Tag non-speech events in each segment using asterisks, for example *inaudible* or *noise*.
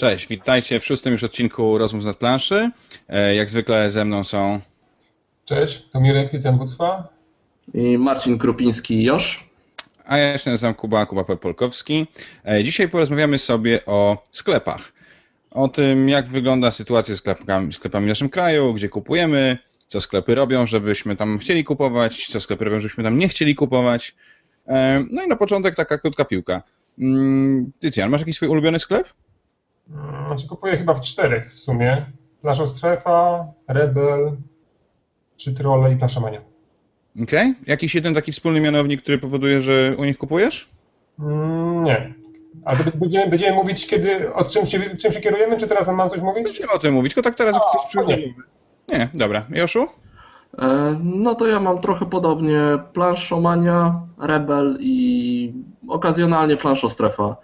Cześć, witajcie w szóstym już odcinku Rozmów z planszy. E, jak zwykle ze mną są... Cześć, to Mirek Tycjan Gucwa. I Marcin Krupiński-Josz. A ja jeszcze nazywam Kuba, Kuba Polkowski. E, dzisiaj porozmawiamy sobie o sklepach. O tym, jak wygląda sytuacja z sklepami, sklepami w naszym kraju, gdzie kupujemy, co sklepy robią, żebyśmy tam chcieli kupować, co sklepy robią, żebyśmy tam nie chcieli kupować. E, no i na początek taka krótka piłka. Mm, Tycjan, masz jakiś swój ulubiony sklep? Znaczy kupuję chyba w czterech w sumie. Planszo Strefa, Rebel, czy Trolle i Planszomania. Okej. Okay. Jakiś jeden taki wspólny mianownik, który powoduje, że u nich kupujesz? Mm, nie. Ale będziemy, będziemy mówić, kiedy, o czym się, czym się kierujemy, czy teraz mam coś mówić? Będziemy o tym mówić, tylko tak teraz A, coś nie. nie, dobra. Joszu? E, no to ja mam trochę podobnie planszomania, Rebel i okazjonalnie planszo strefa.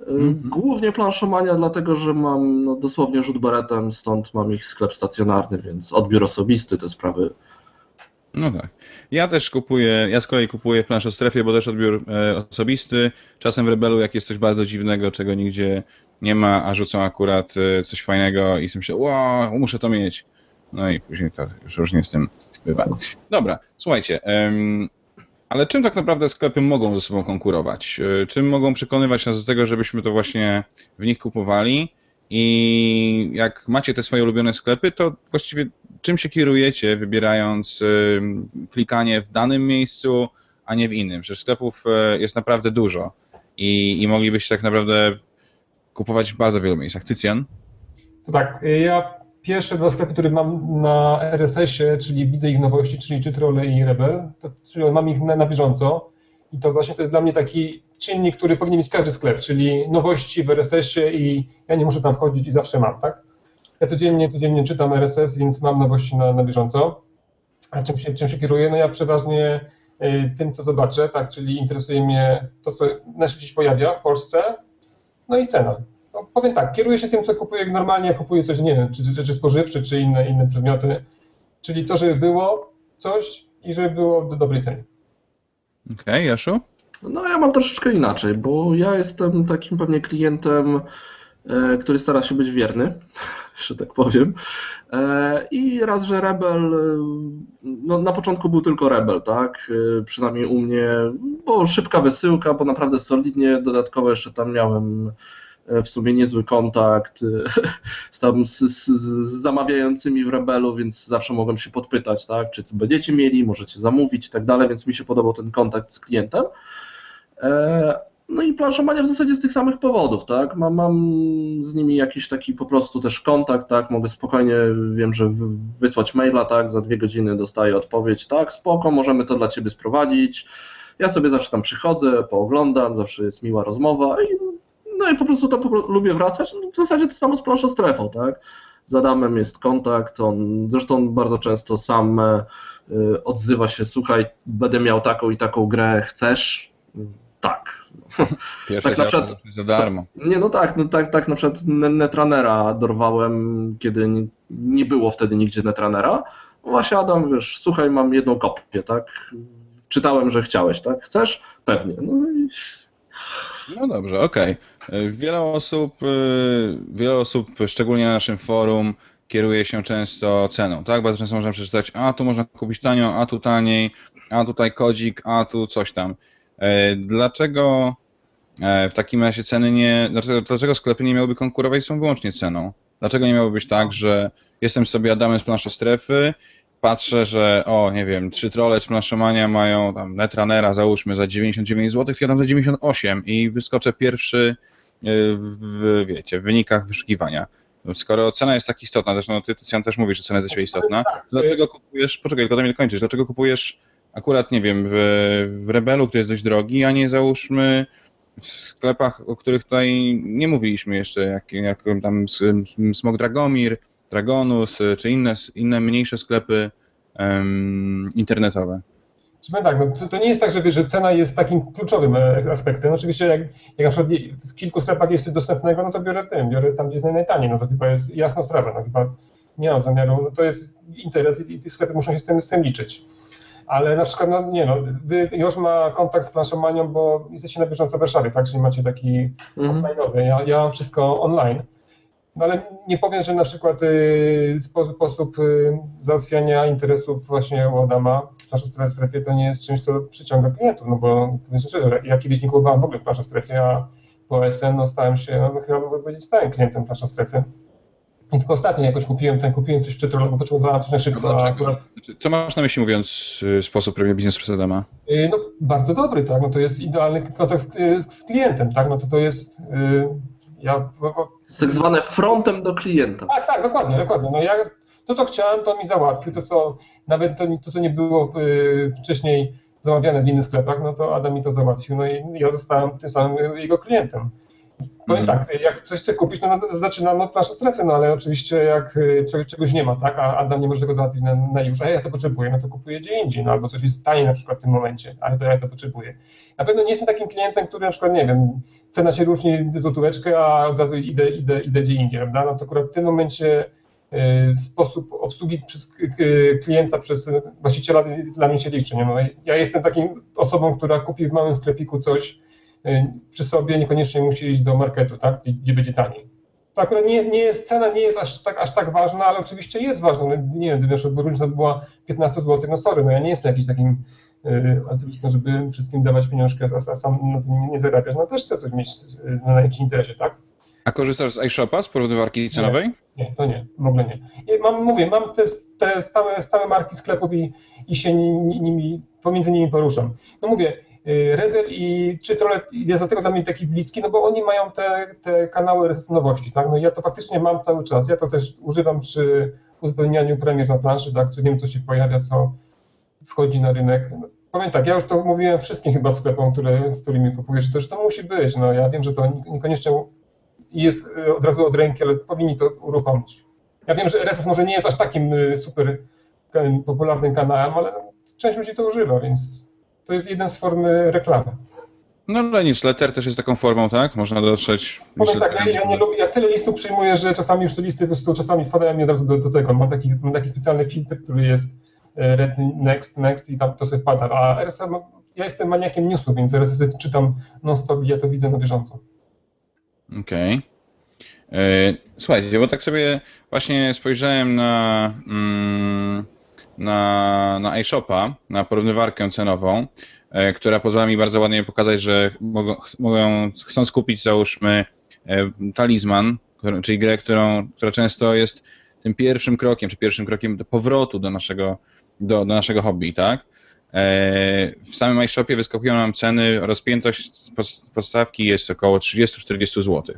Mhm. Głównie planszomania, dlatego że mam no, dosłownie rzut beretem, stąd mam ich sklep stacjonarny, więc odbiór osobisty, te sprawy. No tak. Ja też kupuję, ja z kolei kupuję planszę strefie, bo też odbiór e, osobisty. Czasem w Rebelu, jak jest coś bardzo dziwnego, czego nigdzie nie ma, a rzucą akurat e, coś fajnego i sobie myślę, wow, muszę to mieć. No i później to już różnie z tym bywa. Dobra, słuchajcie, ale czym tak naprawdę sklepy mogą ze sobą konkurować? E, czym mogą przekonywać nas do tego, żebyśmy to właśnie w nich kupowali? I jak macie te swoje ulubione sklepy, to właściwie czym się kierujecie, wybierając klikanie w danym miejscu, a nie w innym? Przecież sklepów e, jest naprawdę dużo i, i moglibyście tak naprawdę kupować w bardzo wielu miejscach. Tycjan? To tak, ja pierwsze dwa sklepy, które mam na RSS-ie, czyli widzę ich nowości, czyli Czytrole i Rebel, to, czyli mam ich na, na bieżąco i to właśnie to jest dla mnie taki czynnik, który powinien mieć każdy sklep, czyli nowości w RSS-ie i ja nie muszę tam wchodzić i zawsze mam, tak? Ja codziennie, codziennie czytam RSS, więc mam nowości na, na bieżąco. A czym się, czym się kieruję? No ja przeważnie y, tym, co zobaczę, tak, czyli interesuje mnie to, co najszybciej się pojawia w Polsce, no i cena. No, powiem tak, kieruję się tym, co kupuję normalnie, jak kupuję coś, nie wiem, czy rzeczy spożywcze, czy inne, inne przedmioty, czyli to, żeby było coś i żeby było do dobrej ceny. Okej, okay, Jaszu? No ja mam troszeczkę inaczej, bo ja jestem takim pewnie klientem, e, który stara się być wierny, *laughs* że tak powiem. E, I raz, że Rebel, e, no na początku był tylko Rebel, tak? Przynajmniej u mnie, bo szybka wysyłka, bo naprawdę solidnie dodatkowo jeszcze tam miałem w sumie niezły kontakt *laughs* z, tam, z, z, z, zamawiającymi w Rebelu, więc zawsze mogłem się podpytać, tak, czy będziecie mieli, możecie zamówić i tak dalej, więc mi się podobał ten kontakt z klientem. E, no i planszomania w zasadzie z tych samych powodów, tak? Mam, mam z nimi jakiś taki po prostu też kontakt, tak? Mogę spokojnie, wiem, że wysłać maila, tak? Za dwie godziny dostaję odpowiedź, tak? Spoko, możemy to dla Ciebie sprowadzić. Ja sobie zawsze tam przychodzę, pooglądam, zawsze jest miła rozmowa i no i po prostu to lubię wracać. No, w zasadzie to samo z planszą strefą, tak? Z Adamem jest kontakt, on zresztą bardzo często sam y, odzywa się, słuchaj, będę miał taką i taką grę, chcesz? tak. Pierwsza tak na przykład, za darmo. Nie, no tak, no tak, tak na przykład Netranera dorwałem, kiedy nie, nie było wtedy nigdzie Netranera. Właśnie Adam, wiesz, słuchaj, mam jedną kopię, tak? Czytałem, że chciałeś, tak? Chcesz? Pewnie. No, i... no dobrze, okej. Okay. Wiele osób, y, wiele osób, szczególnie na naszym forum, kieruje się często ceną, tak? Bardzo często można przeczytać, a tu można kupić tanio, a tu taniej, a tutaj kodzik, a tu coś tam. E, dlaczego e, w takim razie ceny nie. Dlaczego, dlaczego sklepy nie miałyby konkurować są wyłącznie ceną? Dlaczego nie miałoby być tak, że jestem sobie Adamem z planszy strefy, patrzę, że o, nie wiem, trzy trole czy planszomania mają tam Netrunnera załóżmy za 99 zł, ja dam za 98 i wyskoczę pierwszy e, w, wiecie, w wynikach wyszukiwania. Skoro cena jest tak istotna, zresztą ty, Tycjan, też mówisz, że cena jest dzisiaj istotna, tak, dlaczego kupujesz, poczekaj, tylko to mnie dokończysz, dlaczego kupujesz akurat, nie wiem, w, w Rebelu, który jest dość drogi, a nie załóżmy w sklepach, o których tutaj nie mówiliśmy jeszcze, jak, jak tam Smog Dragomir, Dragonus, czy inne, inne mniejsze sklepy um, internetowe. Tak, no to, to, nie jest tak, że, że cena jest takim kluczowym e, aspektem. Oczywiście jak, jak na przykład w kilku sklepach jest dostępnego, no to biorę w tym, biorę tam, gdzie jest najtaniej, no to chyba jest jasna sprawa, no chyba nie mam zamiaru, no to jest interes i, i sklepy muszą się z tym, z tym liczyć ale na przykład, no nie no, wy już ma kontakt z planszomanią, bo jesteście na bieżąco w Warszawie, tak, czyli macie taki mm. offline'owy, ja, ja mam wszystko online No ale nie powiem, że na przykład y, sposób, sposób y, załatwiania interesów właśnie u Adama w naszej strefie to nie jest czymś, co przyciąga klientów, no bo powiem szczerze, ja kiedyś nie kupowałem w ogóle w naszej strefie, a po SN no, stałem się, no chyba mogę powiedzieć, stałym klientem w naszej strefie. I tylko ostatnio jakoś kupiłem ten, kupiłem coś czy bo potrzebowałem coś na szybko, a akurat... Co masz na myśli mówiąc y, sposób robienia biznesu przez Adama? Y, No bardzo dobry, tak, no to jest idealny kontakt z, y, z klientem, tak, no to to jest... y, Ja tak zwane frontem do klienta. Tak, tak, dokładnie, dokładnie. No ja to, co chciałem, to mi załatwił. To, co nawet to, to co nie było w, wcześniej zamawiane w innych sklepach, no to Adam mi to załatwił. No i ja zostałem tym samym jego klientem. Powiem Mhm. tak, jak coś chcę kupić, no, no zaczynam od naszej strefy, no ale oczywiście jak y, czegoś, nie ma, tak, a Adam nie może tego załatwić na, na już, a ja to potrzebuję, no to kupuję gdzie indziej, no albo coś jest taniej na przykład w tym momencie, ale to ja to potrzebuję. Na pewno nie jestem takim klientem, który na przykład, nie wiem, cena się różni złotóweczkę, a od razu idę, idę, idę gdzie indziej, prawda? No to akurat w tym momencie y, sposób obsługi przez klienta, przez właściciela dla mnie się liczy. Nie? No, ja jestem takim osobą, która kupi w małym sklepiku coś y, przy sobie, niekoniecznie musi iść do marketu, tak? gdzie, będzie taniej. To akurat nie, nie jest, cena nie jest aż tak, aż tak ważna, ale oczywiście jest ważna. No, nie wiem, gdyby różnica była 15 zł, no sorry, no ja nie jestem jakiś takim y, altruistą, żeby wszystkim dawać pieniążki, a, sam na tym nie, zarabiać. No też chcę coś mieć y, na jakimś interesie, tak? A korzystasz z iShopa, z porównywarki cenowej? Nie, to nie, w ogóle nie. I mam, mówię, mam te, te stałe, stałe marki sklepów i, i się ni- nimi, pomiędzy nimi poruszam. No mówię, y, Rebel i Czytrolet jest dlatego dla mnie taki bliski, no bo oni mają te, te kanały nowości, tak? No ja to faktycznie mam cały czas. Ja to też używam przy uzupełnianiu premier na planszy, tak? Co wiem, co się pojawia, co wchodzi na rynek. No, powiem tak, ja już to mówiłem wszystkim chyba sklepom, które, z którymi kupuję, że to, że to musi być. No ja wiem, że to nie- niekoniecznie i jest y, od razu od ręki, ale powinni to uruchomić. Ja wiem, że RSS może nie jest aż takim y, super popularnym kanałem, ale część ludzi to używa, więc to jest jeden z form y, reklamy. No ale newsletter też jest taką formą, tak? Można dotrzeć Powiem tak, ja, ja nie lubię, ja tyle listów przyjmuję, że czasami już te listy po prostu czasami wpadają mi od razu do, do tego. Mam taki, mam taki specjalny filtr, który jest red, next, next i tam to sobie wpada. A RSS, ma- ja jestem maniakiem newsów, więc RSS czytam non-stop i ja to widzę na bieżąco. Okej. E, Słuchajcie, bo tak sobie właśnie spojrzałem na, mm, na, na iShopa, na porównywarkę cenową, e, która pozwala mi bardzo ładnie pokazać, że mogą, mogą chcąc kupić, załóżmy, e, talizman, czyli grę, którą, która często jest tym pierwszym krokiem, czy pierwszym krokiem do powrotu do naszego, do, do naszego hobby, tak? E, W samym iShopie wyskakują nam ceny, rozpiętość pod- podstawki jest około 30-40 zł.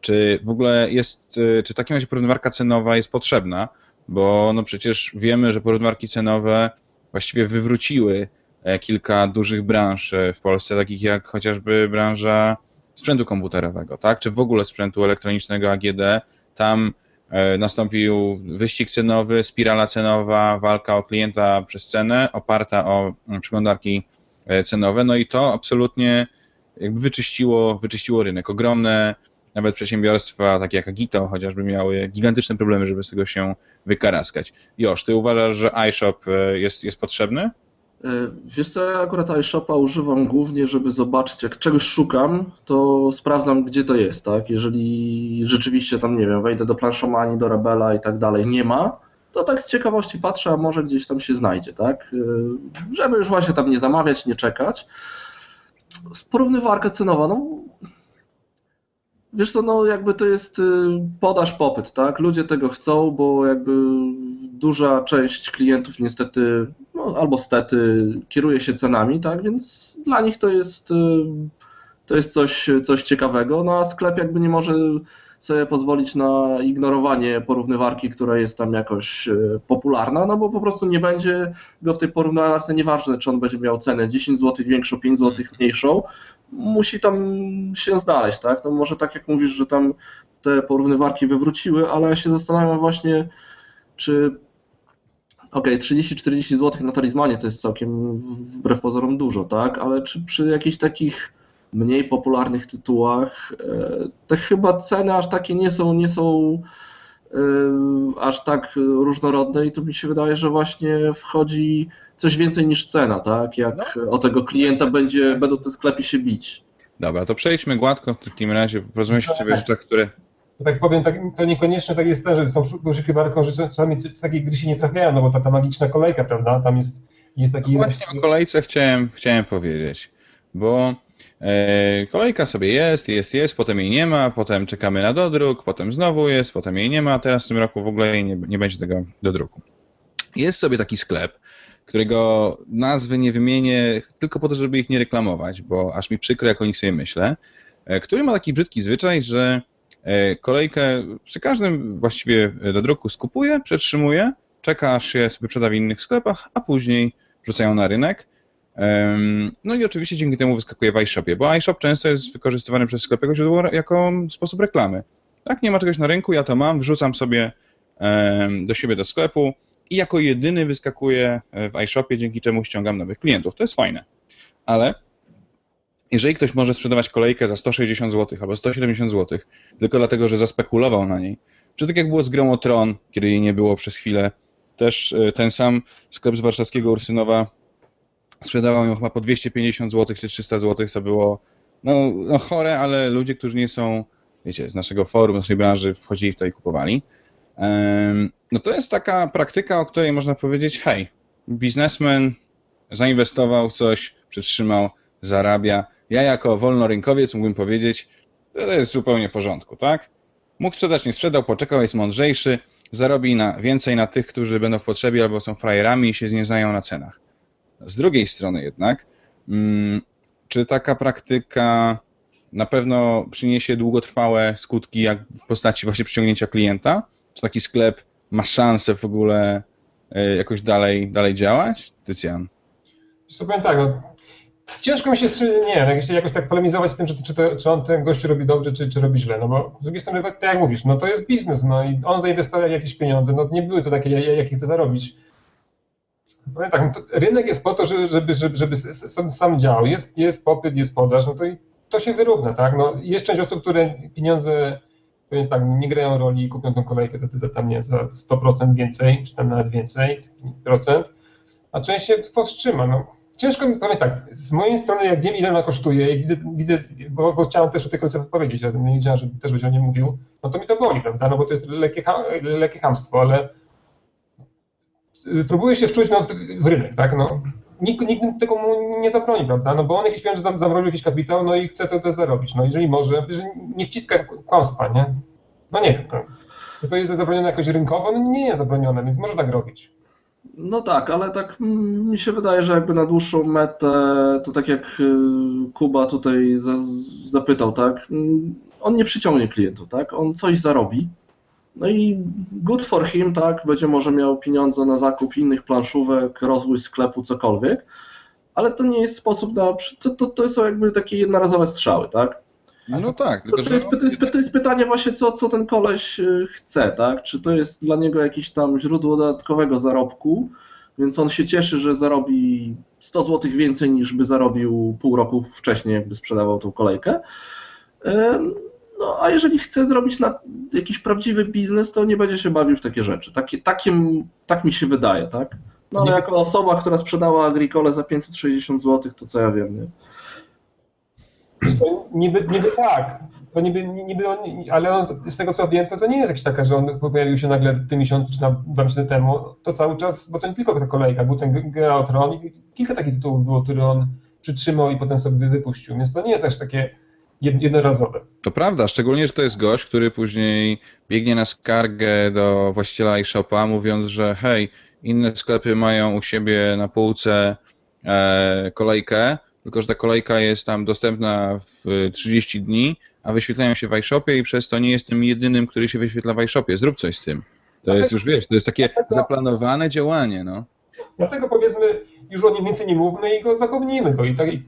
Czy w ogóle jest, e, czy w takim razie porównywarka cenowa jest potrzebna? Bo no przecież wiemy, że porównywarki cenowe właściwie wywróciły e, kilka dużych branż w Polsce, takich jak chociażby branża sprzętu komputerowego, tak? Czy w ogóle sprzętu elektronicznego AGD. Tam nastąpił wyścig cenowy, spirala cenowa, walka o klienta przez cenę, oparta o przeglądarki e, cenowe, no i to absolutnie jakby wyczyściło, wyczyściło rynek. Ogromne nawet przedsiębiorstwa, takie jak Agito chociażby, miały gigantyczne problemy, żeby z tego się wykaraskać. Josz, ty uważasz, że iShop e, jest, jest potrzebny? E, Wiesz co, ja akurat iShopa używam głównie, żeby zobaczyć, jak czegoś szukam, to sprawdzam, gdzie to jest, tak? Jeżeli rzeczywiście tam, nie wiem, wejdę do planszomanii, do Rebela i tak dalej, nie ma, to tak z ciekawości patrzę, a może gdzieś tam się znajdzie, tak? E, Żeby już właśnie tam nie zamawiać, nie czekać. Porównywarka cenowa, no Wiesz co, no jakby to jest y, podaż, popyt, tak? Ludzie tego chcą, bo jakby duża część klientów niestety, no albo stety, kieruje się cenami, tak? Więc dla nich to jest, y, to jest coś, coś ciekawego, no a sklep jakby nie może sobie pozwolić na ignorowanie porównywarki, która jest tam jakoś y, popularna, no bo po prostu nie będzie go w tej porównywarce, nieważne czy on będzie miał cenę 10 zł większą, 5 zł mniejszą, musi tam się znaleźć, tak? No może tak jak mówisz, że tam te porównywarki wywróciły, ale ja się zastanawiam właśnie, czy okej, 30-40 zł na talizmanie to jest całkiem wbrew pozorom dużo, tak? Ale czy przy jakichś takich mniej popularnych tytułach e, te chyba ceny aż takie nie są, nie są e, aż tak różnorodne i to mi się wydaje, że właśnie wchodzi coś więcej niż cena, tak? Jak o tego klienta będzie, będą te sklepy się bić. Dobra, to przejdźmy gładko w takim razie, porozmawiajmy o rzeczach, które... to tak powiem, tak, to niekoniecznie tak jest, że z tą wyszukiwarką, że czasami takie gry się nie trafiają, no bo ta, ta magiczna kolejka, prawda, tam jest, jest taki... No właśnie o kolejce chciałem, chciałem powiedzieć, bo kolejka sobie jest, jest, jest, potem jej nie ma, potem czekamy na dodruk, potem znowu jest, potem jej nie ma, teraz w tym roku w ogóle nie, nie będzie tego dodruku. Jest sobie taki sklep, którego nazwy nie wymienię tylko po to, żeby ich nie reklamować, bo aż mi przykro, jak o nich sobie myślę, e, który ma taki brzydki zwyczaj, że e, kolejkę przy każdym właściwie do druku skupuje, przetrzymuje, czeka aż się wyprzeda w innych sklepach, a później wrzucają na rynek. No i oczywiście dzięki temu wyskakuje w iShopie, bo iShop często jest wykorzystywany przez sklep jako źródło, jako sposób reklamy. Tak, nie ma czegoś na rynku, ja to mam, wrzucam sobie do siebie do sklepu, i jako jedyny wyskakuje w iShopie, dzięki czemu ściągam nowych klientów. To jest fajne. Ale jeżeli ktoś może sprzedawać kolejkę za 160 zł albo 170 zł, tylko dlatego, że zaspekulował na niej, czy tak jak było z grą o Tron, kiedy jej nie było przez chwilę, też e, ten sam sklep z warszawskiego Ursynowa sprzedawał ją chyba po 250 zł czy 300 zł, co było no, no chore, ale ludzie, którzy nie są, wiecie, z naszego forum, z naszej branży wchodzili w to i kupowali. No to jest taka praktyka, o której można powiedzieć, hej, biznesmen zainwestował coś, przytrzymał, zarabia. Ja jako wolnorynkowiec mógłbym powiedzieć, to jest zupełnie w porządku, tak? Mógł sprzedać, nie sprzedał, poczekał, jest mądrzejszy, zarobi na, więcej na tych, którzy będą w potrzebie albo są frajerami i się nie znają na cenach. Z drugiej strony jednak, hmm, czy taka praktyka na pewno przyniesie długotrwałe skutki jak w postaci właśnie przyciągnięcia klienta? Czy taki sklep ma szansę w ogóle e, jakoś dalej, dalej działać? Tycjan. Wiesz powiem tak, no, ciężko mi się, nie wiem, jakoś tak polemizować z tym, czy, czy, to, czy on ten gościu robi dobrze, czy, czy robi źle, no bo z drugiej strony, tak jak mówisz, no to jest biznes, no i on zainwestował jakieś pieniądze, no nie były to takie, jakie chce zarobić. Tak, no rynek jest po to, żeby, żeby, żeby, sam, sam działał, jest, jest popyt, jest podaż, no to i to się wyrówna, tak, no jest część osób, które pieniądze więc tak, nie grają roli i kupią tą kolejkę za, za, tam, nie, za 100% więcej, czy tam nawet więcej procent, a część się powstrzyma. No. Ciężko mi, powiem tak, z mojej strony, jak wiem, ile ona kosztuje i widzę, widzę bo, bo chciałem też o tej kolejce powiedzieć, ale nie wiedziałem, że też będzie o niej mówił, no to mi to boli, prawda, no bo to jest lekkie, lekkie hamstwo, ale próbuję się wczuć no, w, rynek, tak, no. Nikt, nikt tego mu nie zabroni, prawda? No bo on jakiś pieniądze zamroził jakiś kapitał, no i chce to, to zarobić. No jeżeli może, że nie wciska kłamstwa, nie? No nie wiem. No. To jest zabronione jakoś rynkowo? No nie jest zabronione, więc może tak robić. No tak, ale tak mi się wydaje, że jakby na dłuższą metę, to tak jak y, Kuba tutaj zapytał, tak, on nie przyciągnie klientów, tak, on coś zarobi, no i good for him, tak, będzie może miał pieniądze na zakup innych planszówek, rozwój sklepu, cokolwiek, ale to nie jest sposób na, to, to, to są jakby takie jednorazowe strzały, tak. No tak. Tylko, to, jest, to, jest, to jest pytanie właśnie, co, co ten koleś y, chce, tak? Czy to jest dla niego jakieś tam źródło dodatkowego zarobku, więc on się cieszy, że zarobi 100 zł więcej niż by zarobił pół roku wcześniej, jakby sprzedawał tą kolejkę. No, a jeżeli chce zrobić na jakiś prawdziwy biznes, to nie będzie się bawił w takie rzeczy. Takie, takim, tak mi się wydaje, tak? No ale jako osoba, która sprzedała Agricole za 560 zł, to co ja wiem, nie? niby, niby tak, to niby, niby on, ale on, z tego co wiem, to, to nie jest jakaś taka, że on pojawił się nagle w tym miesiącu czy tam dwa miesiące temu. To cały czas, bo to nie tylko ta kolejka, był ten Geotron i kilka takich tytułów było, które on przytrzymał i potem sobie wypuścił, więc to nie jest aż takie jednorazowe. To prawda, szczególnie, że to jest gość, który później biegnie na skargę do właściciela iShopa, mówiąc, że hej, inne sklepy mają u siebie na półce e, kolejkę, tylko że ta kolejka jest tam dostępna w 30 dni, a wyświetlają się w iShopie i przez to nie jestem jedynym, który się wyświetla w iShopie. Zrób coś z tym. To jest już, wiesz, to jest takie zaplanowane działanie, no. Dlatego powiedzmy, już o nim więcej nie mówmy i go zapomnijmy go. I tak, i...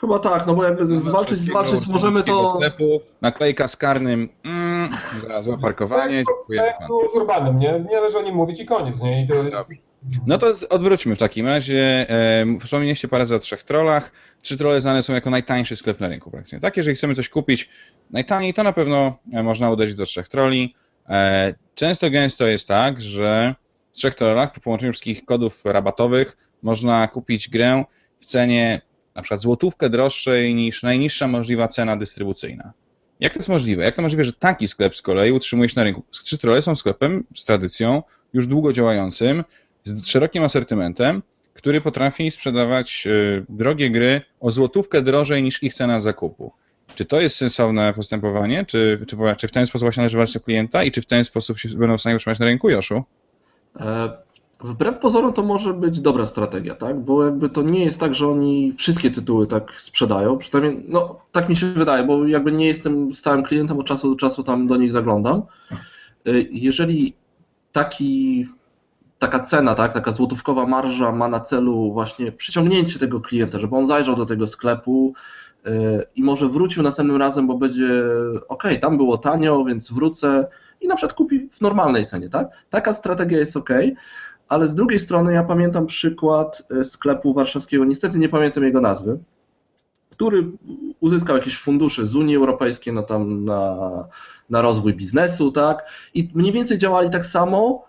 Chyba tak, no bo jakby zwalczyć, zwalczyć możemy to... sklepu, naklejka z karnym, mm, za złe parkowanie, tak. Tak, z urbanem, nie? Nie należy o nim mówić i koniec, nie? I to... No to odwróćmy w takim razie. Wspomnieliście parę o trzech trollach. Trzy trolle znane są jako najtańszy sklep na rynku praktycznie. Tak, jeżeli chcemy coś kupić najtaniej, to na pewno e, można uderzyć do trzech troli. E, często gęsto jest tak, że trzech trollach po połączeniu wszystkich kodów rabatowych można kupić grę w cenie na przykład złotówkę droższej niż najniższa możliwa cena dystrybucyjna. Jak to jest możliwe? Jak to możliwe, że taki sklep z kolei utrzymuje się na rynku? Trzy Trolle są sklepem z tradycją, już długo działającym, z szerokim asortymentem, który potrafi sprzedawać y, drogie gry o złotówkę drożej niż ich cena zakupu. Czy to jest sensowne postępowanie? Czy, czy, czy w ten sposób właśnie należy walczyć o klienta i czy w ten sposób się będą w stanie utrzymać na rynku, Joszu? E, wbrew pozorom to może być dobra strategia, tak? Bo jakby to nie jest tak, że oni wszystkie tytuły tak sprzedają, przynajmniej, no tak mi się wydaje, bo jakby nie jestem stałym klientem, od czasu do czasu tam do nich zaglądam. E, jeżeli taki, taka cena, tak, taka złotówkowa marża ma na celu właśnie przyciągnięcie tego klienta, żeby on zajrzał do tego sklepu, i może wrócił następnym razem, bo będzie ok, tam było tanio, więc wrócę i na przykład kupi w normalnej cenie, tak? Taka strategia jest ok, ale z drugiej strony ja pamiętam przykład e, sklepu warszawskiego, niestety nie pamiętam jego nazwy, który uzyskał jakieś fundusze z Unii Europejskiej no tam na, na rozwój biznesu, tak? I mniej więcej działali tak samo,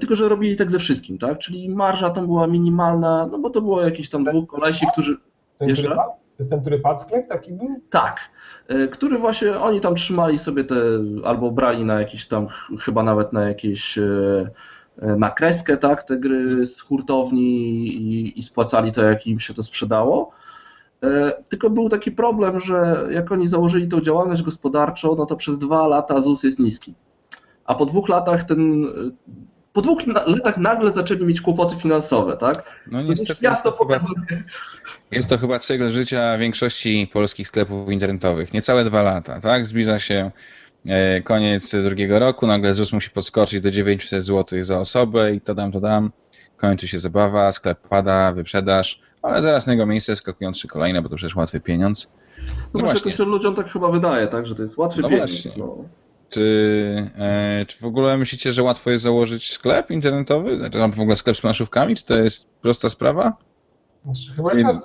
tylko że robili tak ze wszystkim, tak? Czyli marża tam była minimalna, no bo to było jakieś tam dwóch kolesi, którzy... Jeszcze? Jest ten, który taki był? Tak, e, który właśnie oni tam trzymali sobie te, albo brali na jakiś tam, chyba nawet na jakieś e, e, na kreskę, tak, te gry z hurtowni i, i spłacali to, jak im się to sprzedało. Tylko był taki problem, że jak oni założyli tą działalność gospodarczą, no to przez dwa lata ZUS jest niski. A po dwóch latach ten po dwóch latach nagle zaczęli mieć kłopoty finansowe, tak? No niestety jest to, chyba, jest to chyba cykl życia większości polskich sklepów internetowych. Niecałe dwa lata, tak? Zbliża się e, koniec drugiego roku, nagle ZUS musi podskoczyć do 900 zł za osobę i to dam, to dam. Kończy się zabawa, sklep pada, wyprzedaż, ale zaraz na jego miejsce skakują trzy kolejne, bo to przecież łatwy pieniądz. No, no właśnie, to się ludziom tak chyba wydaje, tak? Że to jest łatwy no pieniądz. No. Czy, e, czy w ogóle myślicie, że łatwo jest założyć sklep internetowy? Znaczy w ogóle sklep z planszówkami? Czy to jest prosta sprawa? Znaczy, chyba, jak,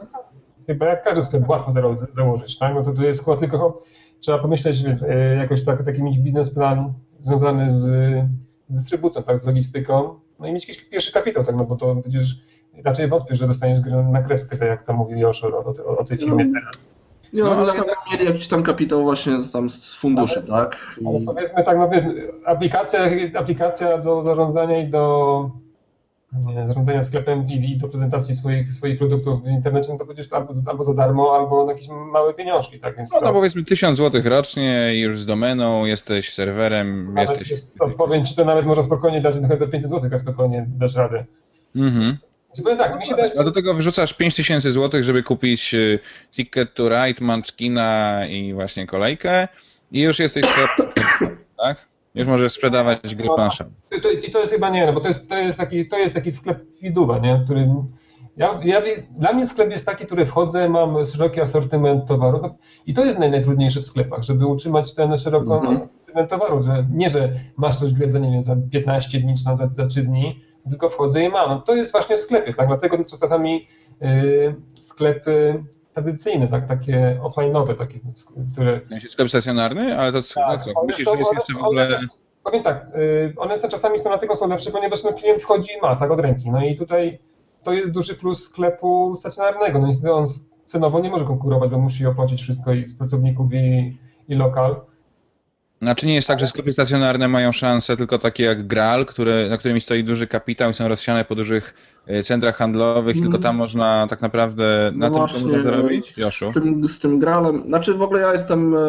chyba jak każdy sklep łatwo założyć, tak? No to, to jest chyba tylko trzeba pomyśleć e, jakoś tak, taki mieć biznesplan związany z dystrybucją, tak, z logistyką, no i mieć jakiś pierwszy kapitał, tak, no bo to przecież raczej wątpię, że dostaniesz grę na kreskę, tak jak tam mówił Joszor o, o, o tej firmie no. teraz. Nie, no, ale jednak mieli jakiś tam kapitał właśnie tam z funduszy, ale, tak? I... Ale powiedzmy tak, no, aplikacja, aplikacja do zarządzania i do nie, zarządzania sklepem i, i, do prezentacji swoich, swoich produktów w internecie, no to będziesz albo, albo za darmo, albo na jakieś małe pieniążki, tak? Więc no, no powiedzmy 1000 zł rocznie już z domeną, jesteś serwerem, nawet jesteś... Jest, to, powiem Ci, to nawet można spokojnie dać trochę do 500 zł, a spokojnie dasz radę. Mhm. Powiem tak, mi się A do tego wyrzucasz 5000 zł, żeby kupić y, Ticket to Ride, Munchkina i właśnie kolejkę i już jesteś sklep, *coughs* tak? Już możesz sprzedawać gry planszą. No, I to jest chyba nie, no bo to jest, to jest, taki, to jest taki sklep Fiduba, nie? Który ja, ja, dla mnie sklep jest taki, który wchodzę, mam szeroki asortyment towaru no, i to jest naj, najtrudniejsze w sklepach, żeby utrzymać ten szeroki mm -hmm. asortyment towaru, że nie, że masz coś grę za, nie wiem, za 15 dni czy za, za 3 dni, tylko wchodzę i mam. To jest właśnie w sklepie, tak? Dlatego czasami yy, sklepy tradycyjne, tak, takie offline'owe, takie, które... Sklep stacjonarny? Ale to tak, no co? Myślisz, są, że jest jeszcze w ogóle... Powiem tak, yy, one są czasami są dlatego są lepsze, ponieważ no, klient wchodzi i ma, tak, od ręki. No i tutaj to jest duży plus sklepu stacjonarnego. No niestety on cenowo nie może konkurować, bo musi opłacić wszystko i z pracowników i, i lokal. Znaczy nie jest tak, że sklepy stacjonarne mają szanse tylko takie jak Graal, które, na którymi stoi duży kapitał i są rozsiane po dużych e, centrach handlowych, mm. tylko tam można tak naprawdę na no tym można zarobić? Joszu? Z tym, z tym Graalem, znaczy w ogóle ja jestem, e,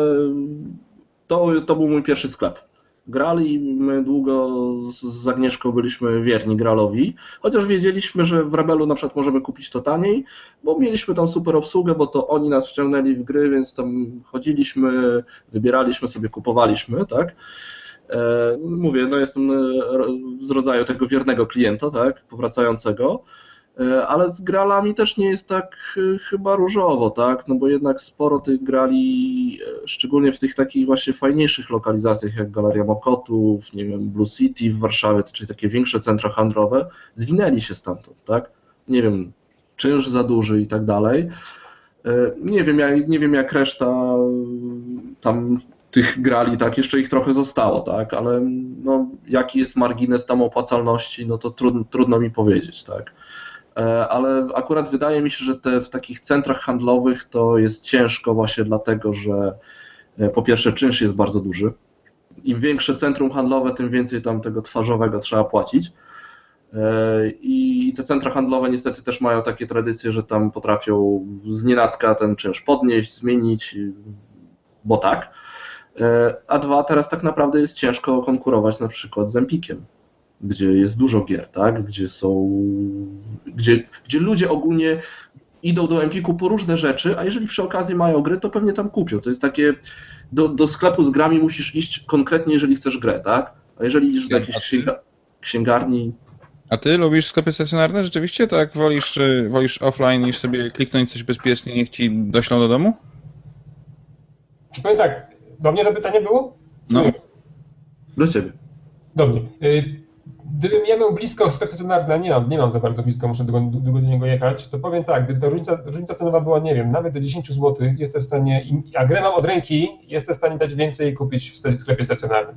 to, to był mój pierwszy sklep grali. My długo z Agnieszką byliśmy wierni Gralowi, chociaż wiedzieliśmy, że w Rebelu na przykład możemy kupić to taniej, bo mieliśmy tam super obsługę, bo to oni nas wciągnęli w gry, więc tam chodziliśmy, wybieraliśmy sobie, kupowaliśmy, tak. E, mówię, no jestem z rodzaju tego wiernego klienta, tak, powracającego. E, ale z gralami też nie jest tak e, chyba różowo, tak? No bo jednak sporo tych grali, e, szczególnie w tych takich właśnie fajniejszych lokalizacjach jak Galeria Mokotów, nie wiem, Blue City w Warszawie, czyli takie większe centra handlowe, zwinęli się stamtąd, tak? Nie wiem, czynsz za duży i tak dalej. Nie wiem, jak, nie wiem jak reszta tam tych grali, tak, jeszcze ich trochę zostało, tak, ale no, jaki jest margines tam opłacalności, no to trudno, trudno mi powiedzieć, tak. E, ale akurat wydaje mi się, że te, w takich centrach handlowych to jest ciężko właśnie dlatego, że E, po pierwsze, czynsz jest bardzo duży. Im większe centrum handlowe, tym więcej tam tego twarzowego trzeba płacić. E, I te centra handlowe niestety też mają takie tradycje, że tam potrafią z nienacka ten czynsz podnieść, zmienić, bo tak. A dwa, teraz tak naprawdę jest ciężko konkurować na przykład z Empikiem, gdzie jest dużo gier, tak? gdzie są, gdzie, gdzie ludzie ogólnie idą do Empiku po różne rzeczy, a jeżeli przy okazji mają gry, to pewnie tam kupią. To jest takie, do, do sklepu z grami musisz iść konkretnie, jeżeli chcesz grę, tak? A jeżeli idziesz do jakiejś księga, księgarni... A ty lubisz sklepy stacjonarne? Rzeczywiście tak wolisz, y, wolisz offline niż sobie kliknąć coś bezpiecznie, niech ci doślą do domu? Czy powiem tak, do mnie to pytanie było? No. Do ciebie. Do mnie. Gdybym ja miał blisko sklep stacjonarny, nie mam, nie mam za bardzo blisko, muszę długo, długo do niego jechać, to powiem tak, gdyby ta różnica, różnica cenowa była, nie wiem, nawet do 10 zł, jestem w stanie, a grę mam od ręki, jestem w stanie dać więcej i kupić w sklepie stacjonarnym.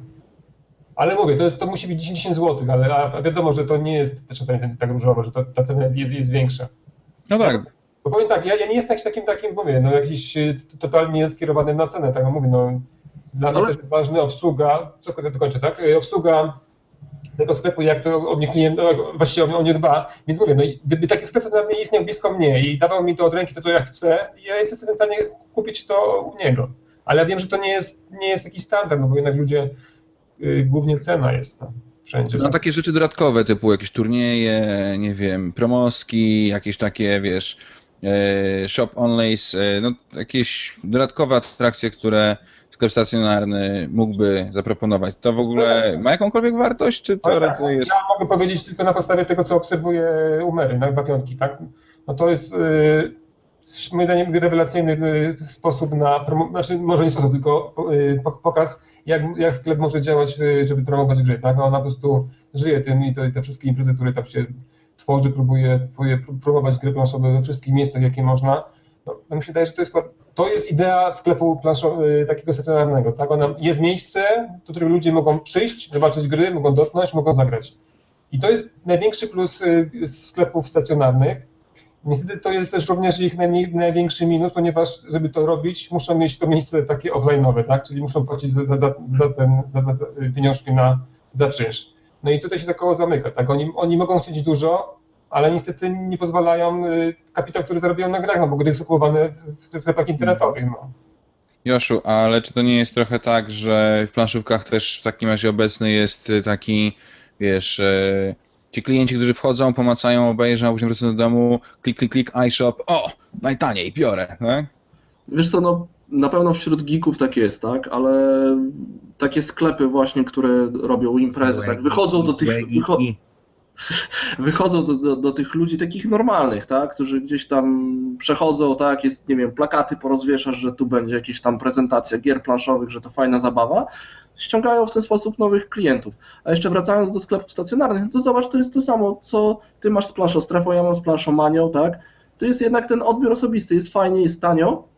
Ale mówię, to, jest, to musi być 10 zł, ale a wiadomo, że to nie jest też tak różowo, że to, ta cena jest, jest większa. No tak. Bo powiem tak, ja, ja nie jestem takim, takim, mówię, no jakiś y, totalnie skierowany na cenę, tak mówię, no dla mnie też jest ważna obsługa, co dokończę, tak? Y, obsługa tego sklepu, jak to o mnie klient, no, właściwie o mnie dba. Więc mówię, no gdyby taki sklep stacjonarny istniał blisko mnie i dawał mi to od ręki, to co ja chcę, ja jestem w stanie kupić to u niego. Ale wiem, że to nie jest, nie jest taki standard, no bo jednak ludzie, yy, głównie cena jest tam wszędzie. No takie rzeczy dodatkowe, typu jakieś turnieje, nie wiem, promoski, jakieś takie, wiesz, shop onlays, e, no jakieś dodatkowe atrakcje, które sklep stacjonarny mógłby zaproponować, to w ogóle ma jakąkolwiek wartość, czy to tak, raczej jest... Ja mogę powiedzieć tylko na podstawie tego, co obserwuję Umery, na dwa piątki, tak? No to jest yy, moim zdaniem rewelacyjny sposób na, znaczy może nie sposób, tylko pokaz, jak, jak sklep może działać, żeby promować gry, tak? No, ona po prostu żyje tym i, to, i te wszystkie imprezy, które tam się tworzy, próbuje, próbuje promować gry planszowe we wszystkich miejscach, jakie można. No, no mi się wydaje, że to jest to jest idea sklepu y, takiego stacjonarnego. Tak? Ona, jest miejsce, do którego ludzie mogą przyjść, zobaczyć gry, mogą dotknąć, mogą zagrać. I to jest największy plus y, sklepów stacjonarnych. Niestety to jest też również ich największy minus, ponieważ żeby to robić, muszą mieć to miejsce takie offline'owe, tak? czyli muszą płacić za, za, za, ten, za pieniążki na, za czynsz. No i tutaj się to koło zamyka. Tak? Oni, oni mogą chcieć dużo, ale niestety nie pozwalają y, kapitał, który zarabiają na grach, no bo gry jest kupowane w sklepach internetowych. No. Joszu, ale czy to nie jest trochę tak, że w planszówkach też w takim razie obecny jest y, taki, wiesz, y, ci klienci, którzy wchodzą, pomacają, obejrzą, a później wrócą do domu, klik, klik, klik, iShop, o, najtaniej, biorę, tak? Wiesz co, no na pewno wśród geeków tak jest, tak, ale takie sklepy właśnie, które robią imprezy, tak, wychodzą do tych... Wycho *laughs* wychodzą do, do, do, tych ludzi takich normalnych, tak, którzy gdzieś tam przechodzą, tak, jest, nie wiem, plakaty porozwieszasz, że tu będzie jakaś tam prezentacja gier planszowych, że to fajna zabawa, ściągają w ten sposób nowych klientów. A jeszcze wracając do sklepów stacjonarnych, no to zobacz, to jest to samo, co ty masz z planszą ja mam z planszomanią, tak, to jest jednak ten odbiór osobisty, jest fajnie, jest tanio,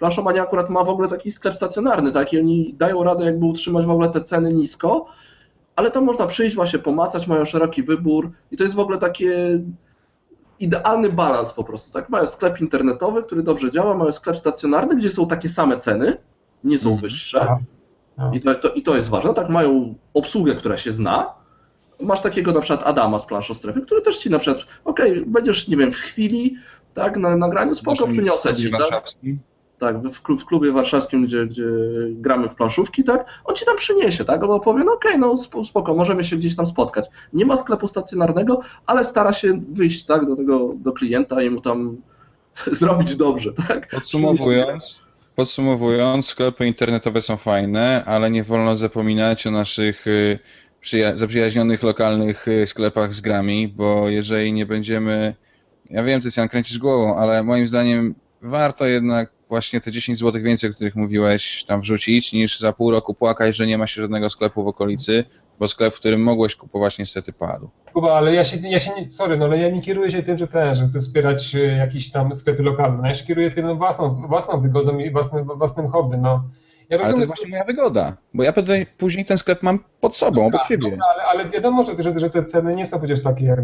Planszomania akurat ma w ogóle taki sklep stacjonarny, tak, i oni dają radę jakby utrzymać w ogóle te ceny nisko, ale tam można przyjść, właśnie pomacać, mają szeroki wybór i to jest w ogóle takie idealny balans po prostu, tak? Mają sklep internetowy, który dobrze działa, mają sklep stacjonarny, gdzie są takie same ceny, nie są mhm. wyższe I to, to, i to jest ważne, tak? Mają obsługę, która się zna, masz takiego na przykład Adama z planszą strefy, który też ci na przykład, okej, okay, będziesz, nie wiem, w chwili, tak, na nagraniu, spoko, przyniosę ci, tak? Tak, w, klubie warszawskim, gdzie, gdzie gramy w planszówki, tak, on ci tam przyniesie, tak, albo powie, no okej, okay, no spoko, możemy się gdzieś tam spotkać. Nie ma sklepu stacjonarnego, ale stara się wyjść, tak, do tego, do klienta i mu tam *laughs* zrobić dobrze, tak. Podsumowując, podsumowując, sklepy internetowe są fajne, ale nie wolno zapominać o naszych y, przyja zaprzyjaźnionych lokalnych y, sklepach z grami, bo jeżeli nie będziemy, ja wiem, ty się kręcisz głową, ale moim zdaniem warto jednak właśnie te 10 zł więcej, o których mówiłeś, tam wrzucić, niż za pół roku płakać, że nie ma się żadnego sklepu w okolicy, bo sklep, w którym mogłeś kupować, niestety padł. Kuba, ale ja się, ja się nie, sorry, no ale ja nie kieruję się tym, że ten, że chcę wspierać e, jakieś tam sklepy lokalne. No, ja się kieruję tym własną, własną wygodą i własnym, własnym hobby. No. Ja rozumiem, ale to jest właśnie moja wygoda, bo ja później ten sklep mam pod sobą, obok siebie. Dobra, ale, ale wiadomo, że, że, że te ceny nie są przecież takie jak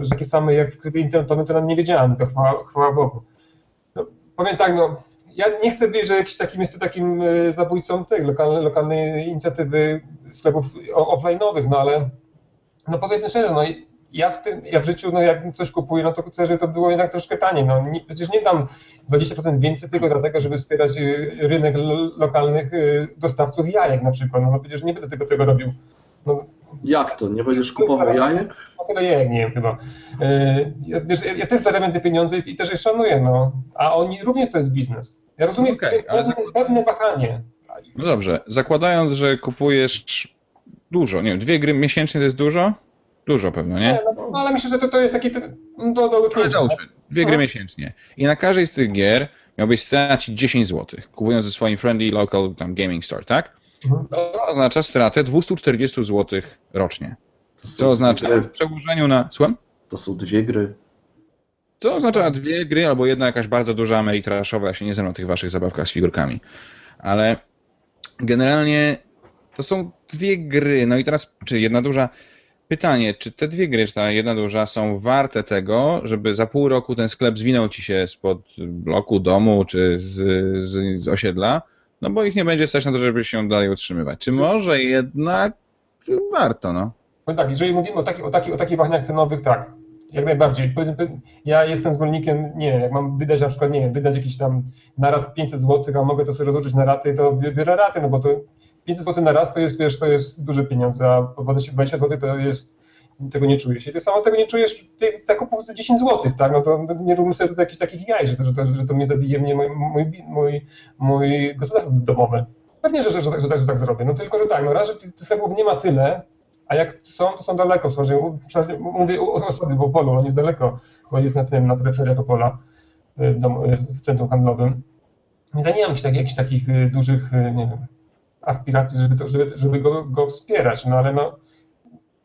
że takie same jak w sklepie internetowym, to nie wiedziałem, to chwała, chwała Bogu powiem tak, no, ja nie chcę być, że jakiś takim jest takim e, zabójcą tych lokalnej, lokalnej inicjatywy sklepów offline'owych, no ale no powiedzmy szczerze, no ja w, tym, ja w życiu, no jak coś kupuję, no to chcę, żeby to było jednak troszkę taniej. No, nie, przecież nie dam 20% więcej tylko dlatego, żeby wspierać y, rynek lokalnych y, dostawców jajek na przykład. No, no przecież nie będę tego, tego robił. No, jak to? Nie będziesz kupował jajek? No tyle jajek nie wiem chyba. Y, ja, ja też zarabiam te pieniądze i, też je szanuję, no. A oni również to jest biznes. Ja rozumiem okay, pewne, pewne wahanie. No dobrze, zakładając, że kupujesz dużo, nie wiem, dwie gry miesięcznie to jest dużo? Dużo pewno, nie? no, no, ale myślę, że to, to jest taki do, do łyknięcia. Dwie gry no. miesięcznie. I na każdej z tych gier miałbyś stracić 10 zł, kupując ze swoim friendly local tam gaming store, tak? Mhm. To oznacza stratę 240 zł rocznie. Co oznacza w przełożeniu na... Słucham? To są dwie gry. To oznacza dwie gry albo jedna jakaś bardzo duża ameritraszowa. Ja się nie znam na tych waszych zabawkach z figurkami. Ale generalnie to są dwie gry. No i teraz, czy jedna duża Pytanie, czy te dwie gry, czy ta jedna duża, są warte tego, żeby za pół roku ten sklep zwinął ci się spod bloku domu czy z, z, z osiedla, no bo ich nie będzie stać na to, żeby się dalej utrzymywać. Czy może jednak warto, no? No tak, jeżeli mówimy o, taki, o, taki, o takich wahniach cenowych, tak, jak najbardziej. Ja jestem zwolennikiem, nie jak mam wydać na przykład, nie wiem, wydać jakiś tam naraz 500 zł, a mogę to sobie rozłożyć na raty, to biorę raty, no bo to 500 zł na raz to jest, wiesz, to jest duże pieniądze, a 20 zł to jest, tego nie czujesz. I ty samo tego nie czujesz tych zakupów za 10 zł, tak? No to nie róbmy sobie tutaj jakichś takich jaj, że to, że to, że to mnie zabije mnie mój, mój, mój, mój gospodarstwo domowe. Pewnie, że, że, że, że, tak, że tak zrobię. No tylko, że tak, no raz, że tych sklepów nie ma tyle, a jak są, to są daleko. Mówię o sobie w Opolu, on jest daleko, bo jest na tym, na peryferiach Opola, w, dom, w centrum handlowym. Więc ja nie mam jakichś, takich, jakichś takich y, dużych, y, nie wiem, aspiracji, żeby, to, żeby, żeby go, go wspierać, no ale no,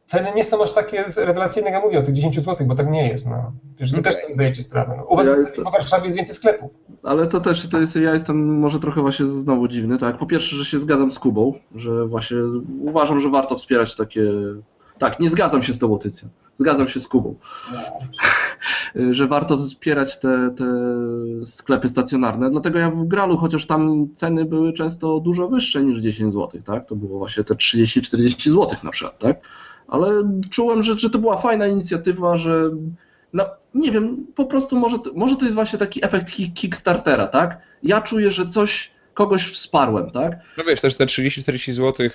ceny nie są aż takie rewelacyjne, jak ja mówię o tych 10 zł, bo tak nie jest. No. Wiesz, okay. też sobie zdajecie sprawę. No. U was ja jest, w Warszawie jest więcej sklepów. Ale to też, to jest, ja jestem może trochę właśnie znowu dziwny, tak? Po pierwsze, że się zgadzam z Kubą, że właśnie uważam, że warto wspierać takie tak, nie zgadzam się z tą Tycją. Zgadzam się z Kubą. *laughs* że warto wspierać te, te sklepy stacjonarne. Dlatego ja w Gralu, chociaż tam ceny były często dużo wyższe niż 10 zł, tak? To było właśnie te 30-40 zł na przykład, tak? Ale czułem, że, że to była fajna inicjatywa, że no, nie wiem, po prostu może, może to jest właśnie taki efekt Kickstartera, tak? Ja czuję, że coś kogoś wsparłem, tak? No wiesz, też te 30-40 zł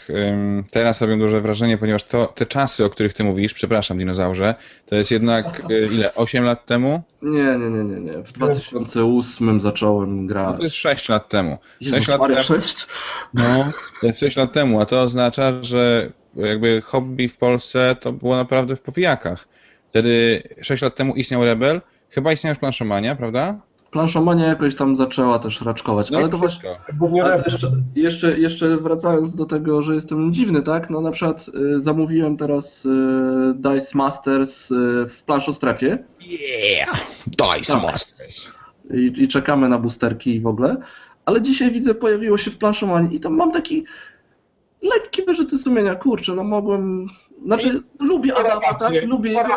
teraz robią duże wrażenie, ponieważ to, te czasy, o których ty mówisz, przepraszam dinozaurze, to jest jednak e, ile, 8 lat temu? Nie, nie, nie, nie, nie. W 2008 zacząłem grać. No to jest 6 lat temu. Jezus 6 lat Maria, temu. 6? No, to jest 6 lat temu, a to oznacza, że jakby hobby w Polsce to było naprawdę w powijakach. Wtedy 6 lat temu istniał Rebel, chyba istniał już Planszomania, prawda? Planszomania jakoś tam zaczęła też raczkować, no ale to właśnie, ale jeszcze, jeszcze, jeszcze wracając do tego, że jestem dziwny, tak, no na przykład y, zamówiłem teraz y, Dice Masters y, w planszostrefie. Yeah, Dice tak. Masters. I, I, czekamy na boosterki w ogóle, ale dzisiaj widzę, pojawiło się w planszomanii i tam mam taki lekki wyrzuty sumienia, kurczę, no mogłem znaczy, lubię Adama, tak? Lubię jego.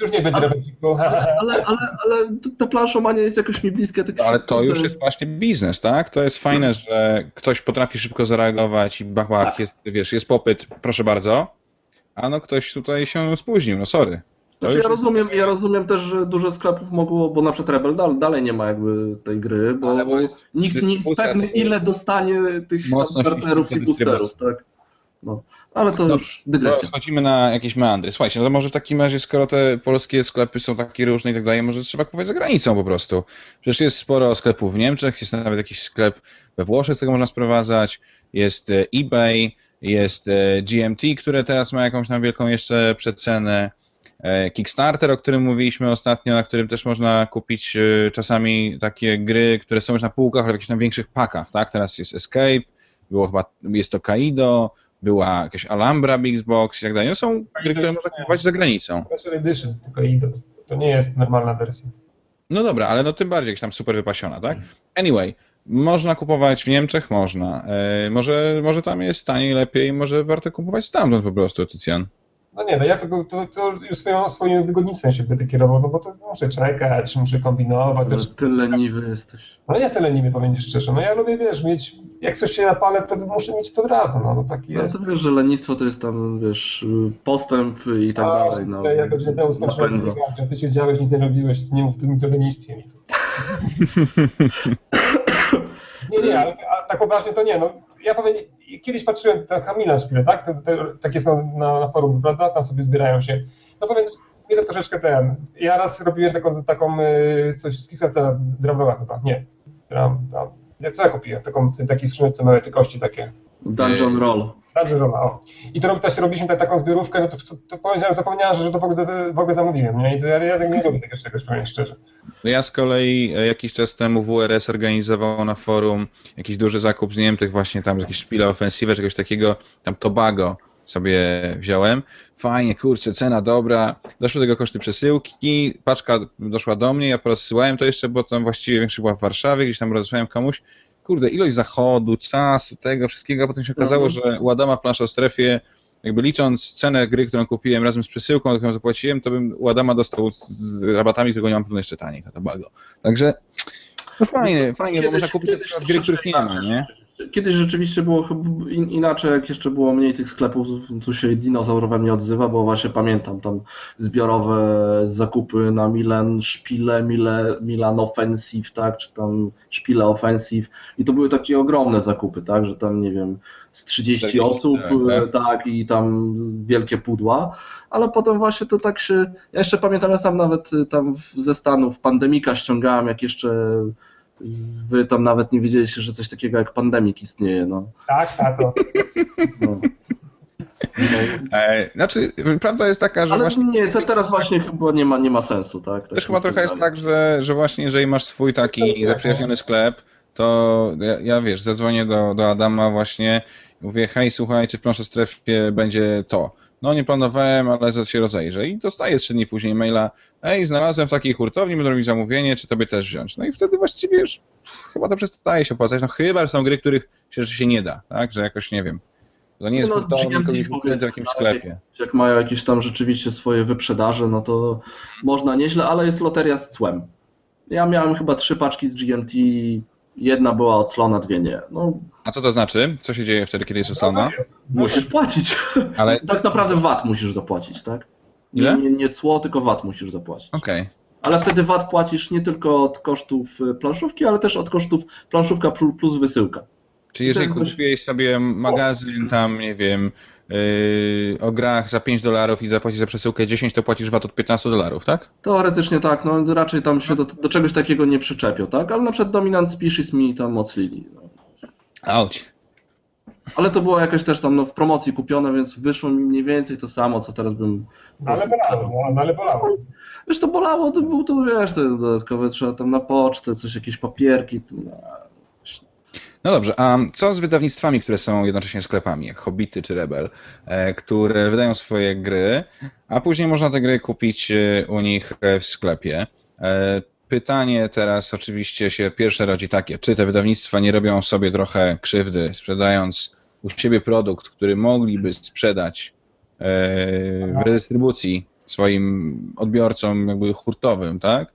Już nie będzie *laughs* ale, ale, ale, ale ta planszomania jest jakoś mi bliskie. Tak ale to już jest właśnie biznes, tak? To jest fajne, że ktoś potrafi szybko zareagować i bach, bach, tak. jest, wiesz, jest popyt, proszę bardzo, a no ktoś tutaj się spóźnił, no sorry. Znaczy, ja, rozumiem, ja rozumiem też, że dużo sklepów mogło, bo na przykład Rebel dalej nie ma jakby tej gry, bo, bo jest, nikt nie jest pewny ile dostanie tych starterów i boosterów, tak? No. Ale to no, już dygresja. Schodzimy na jakieś meandry. Słuchajcie, no to może w takim razie, skoro te polskie sklepy są takie różne i tak dalej, może trzeba kupować za granicą po prostu. Przecież jest sporo sklepów w Niemczech, jest nawet jakiś sklep we Włoszech, z którego można sprowadzać, jest e, eBay, jest e, GMT, które teraz ma jakąś tam wielką jeszcze przecenę. E, Kickstarter, o którym mówiliśmy ostatnio, na którym też można kupić czasami takie gry, które są już na półkach, ale w jakichś tam większych pakach, tak? Teraz jest Escape, było chyba, jest to Kaido, była jakaś Alhambra, Xbox i tak dalej. No są gry, które można kupować za granicą. Special Edition, tylko Ido. To nie jest normalna wersja. No dobra, ale no tym bardziej jakaś tam super wypasiona, tak? Anyway, można kupować w Niemczech? Można. E, może, może tam jest taniej, lepiej, może warto kupować stamtąd po prostu, Tycjan. No nie, no ja to, to, to już swoją, swoim wygodnictwem się będę kierował, no bo to muszę czekać, muszę kombinować. Ale Też, ty leniwy jesteś. no nie chcę leniwy, powiem ci szczerze. No ja lubię, wiesz, mieć, jak coś się napalę, to muszę mieć to od razu, no, no taki No jest. to wiesz, że lenistwo to jest tam, wiesz, postęp i tak A, dalej. No, ja, godzinę temu skończyłem ty siedziałeś, nic nie robiłeś, to nie mów nic o lenistwie. *laughs* Nie, nie, ale a tak poważnie to nie. No, ja powiem, kiedyś patrzyłem na Hamila szpile, tak? Te, te, takie są na, na forum, prawda? Tam sobie zbierają się. No powiem, mnie to troszeczkę ten. Ja raz robiłem taką, taką y, coś z Kickstartera, Dramrowa chyba, nie. Dram, dram. Co ja kupiłem? Taką, taki skrzyneczce małe, te kości takie. Dungeon Roll. Dungeon o. I to też robiliśmy tak, taką zbiorówkę, no to, to, to powiedziałem, zapomniałem, że to w ogóle, w ogóle zamówiłem, nie? I to ja, ja nie lubię takiego czegoś, powiem szczerze. No Ja z kolei e, jakiś czas temu WRS organizował na forum jakiś duży zakup z Niemczech, właśnie tam jakieś szpile ofensywy, czegoś takiego, tam Tobago sobie wziąłem. Fajnie, kurczę, cena dobra. Doszły do tego koszty przesyłki, paczka doszła do mnie, ja porozsyłałem to jeszcze, bo tam właściwie większość była w Warszawie, gdzieś tam rozesłałem komuś. Kurde, ilość zachodu, czasu, tego wszystkiego, a potem się okazało, Mhm. że u Adama w planszostrefie jakby licząc cenę gry, którą kupiłem razem z przesyłką, którą zapłaciłem, to bym u Adama dostał z- rabatami, którego nie mam pewno jeszcze taniej, to Tobago. Także no fajnie, fajnie, bo można kupić na przykład gry, których nie ma, nie? Kiedyś rzeczywiście było in, inaczej, jak jeszcze było mniej tych sklepów, tu się dinozaur we mnie odzywa, bo właśnie pamiętam tam zbiorowe zakupy na Milan, szpile, Mile, Milan Offensive, tak, czy tam szpile Offensive i to były takie ogromne zakupy, tak, że tam nie wiem, z 30 40, osób, tak, tak. tak, i tam wielkie pudła, ale potem właśnie to tak się, ja jeszcze pamiętam, ja sam nawet tam ze Stanów pandemika ściągałem, jak jeszcze wy tam nawet nie wiedzieliście, że coś takiego jak pandemik istnieje, no. Tak, tak, to. no. No, *laughs* E, znaczy, prawda jest taka, że ale właśnie nie, to teraz właśnie chyba nie ma, nie ma sensu, tak? też chyba trochę jest tak, że, że właśnie jeżeli masz swój taki zaprzyjaźniony sklep, to ja, ja wiesz, zadzwonię do, do Adama właśnie i mówię, hej, słuchaj, czy w strefie będzie to? No nie planowałem, ale zaraz się rozejrzę. I dostaję trzy dni później maila, ej, znalazłem w takiej hurtowni, będę robić zamówienie, czy tobie też wziąć? No i wtedy właściwie już chyba to przestaje się opłacać, no chyba, że są gry, których się, że się nie da, tak, że jakoś nie wiem. To nie jest No, hurtownia, tylko w jakimś sklepie. Jak mają jakieś tam rzeczywiście swoje wyprzedaże, no to można nieźle, ale jest loteria z cłem. Ja miałem chyba trzy paczki z GMT, jedna była oclona, dwie nie. No, A co to znaczy? Co się dzieje wtedy, kiedy jest osana? musisz płacić. Ale, *laughs* Tak naprawdę VAT musisz zapłacić, tak? Nie, nie, nie cło, tylko VAT musisz zapłacić. okej. Ale wtedy VAT płacisz nie tylko od kosztów y, planszówki, ale też od kosztów planszówka plu- plus wysyłka. Czyli jeżeli kupiłeś sobie magazyn tam, nie wiem, yy, o grach za 5 dolarów i zapłacisz za przesyłkę 10, to płacisz VAT od 15 dolarów, tak? Teoretycznie tak, no raczej tam się do, do czegoś takiego nie przyczepią, tak? Ale na przykład Dominant Species mi tam oclili. No. Auć. Ale to było jakoś też tam no, w promocji kupione, więc wyszło mi mniej więcej to samo, co teraz bym... No, ale bolało, no, ale bolało. Wiesz co, bolało, to był to, wiesz, to jest dodatkowe, trzeba tam na pocztę, coś, jakieś papierki. To, no. No dobrze, a co z wydawnictwami, które są jednocześnie sklepami, jak Hobbity czy Rebel, e, które wydają swoje gry, a później można te gry kupić e, u nich e, w sklepie? Pytanie teraz oczywiście się pierwsze rodzi takie, czy te wydawnictwa nie robią sobie trochę krzywdy, sprzedając u siebie produkt, który mogliby sprzedać w redystrybucji swoim odbiorcom jakby hurtowym, tak?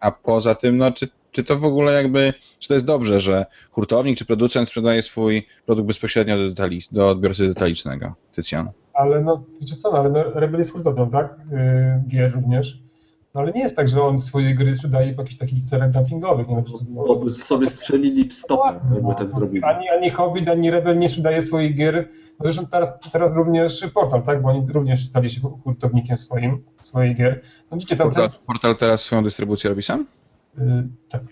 A poza tym, no, czy, czy to w ogóle jakby, czy to jest dobrze, że hurtownik czy producent sprzedaje swój produkt bezpośrednio do, detalist, do odbiorcy detalicznego? Tycjan. Ale no, wiecie co, no, ale no, Rebel jest hurtownią, tak? Yy, gier również. No ale nie jest tak, że on swoje gry sprzedaje po jakichś takich celach dumpingowych. Nie? No, Bo by sobie strzelili w stopę, jakby tak zrobili. Ani, ani Hobbit, ani Rebel nie sprzedaje swoich gier. No zresztą teraz, teraz również Portal, tak? Bo oni również stali się hurtownikiem swoim, swoich gier. No widzicie, tam... Portal, portal teraz swoją dystrybucję robi sam? Yy, tak.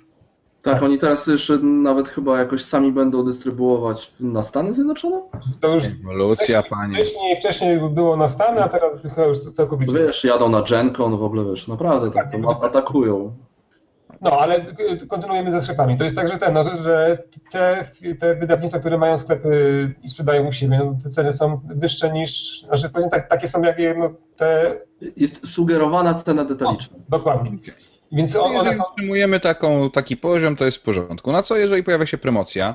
Tak, oni teraz jeszcze nawet chyba jakoś sami będą dystrybuować na Stany Zjednoczone? To już Ewolucja, panie. wcześniej, wcześniej było na Stany, a teraz chyba już całkowicie. Wiesz, jadą na GenCon, w ogóle wiesz, naprawdę tak, to nas atakują. No, ale kontynuujemy ze sklepami. To jest tak, że, ten, no, że te, te wydawnictwa, które mają sklepy i sprzedają u siebie, no, te ceny są wyższe niż, znaczy powiedzmy tak, takie są jak no, te, Jest sugerowana cena detaliczna. dokładnie. Więc o- one Jeżeli są, utrzymujemy taką, taki poziom, to jest w porządku. Na co jeżeli pojawia się promocja?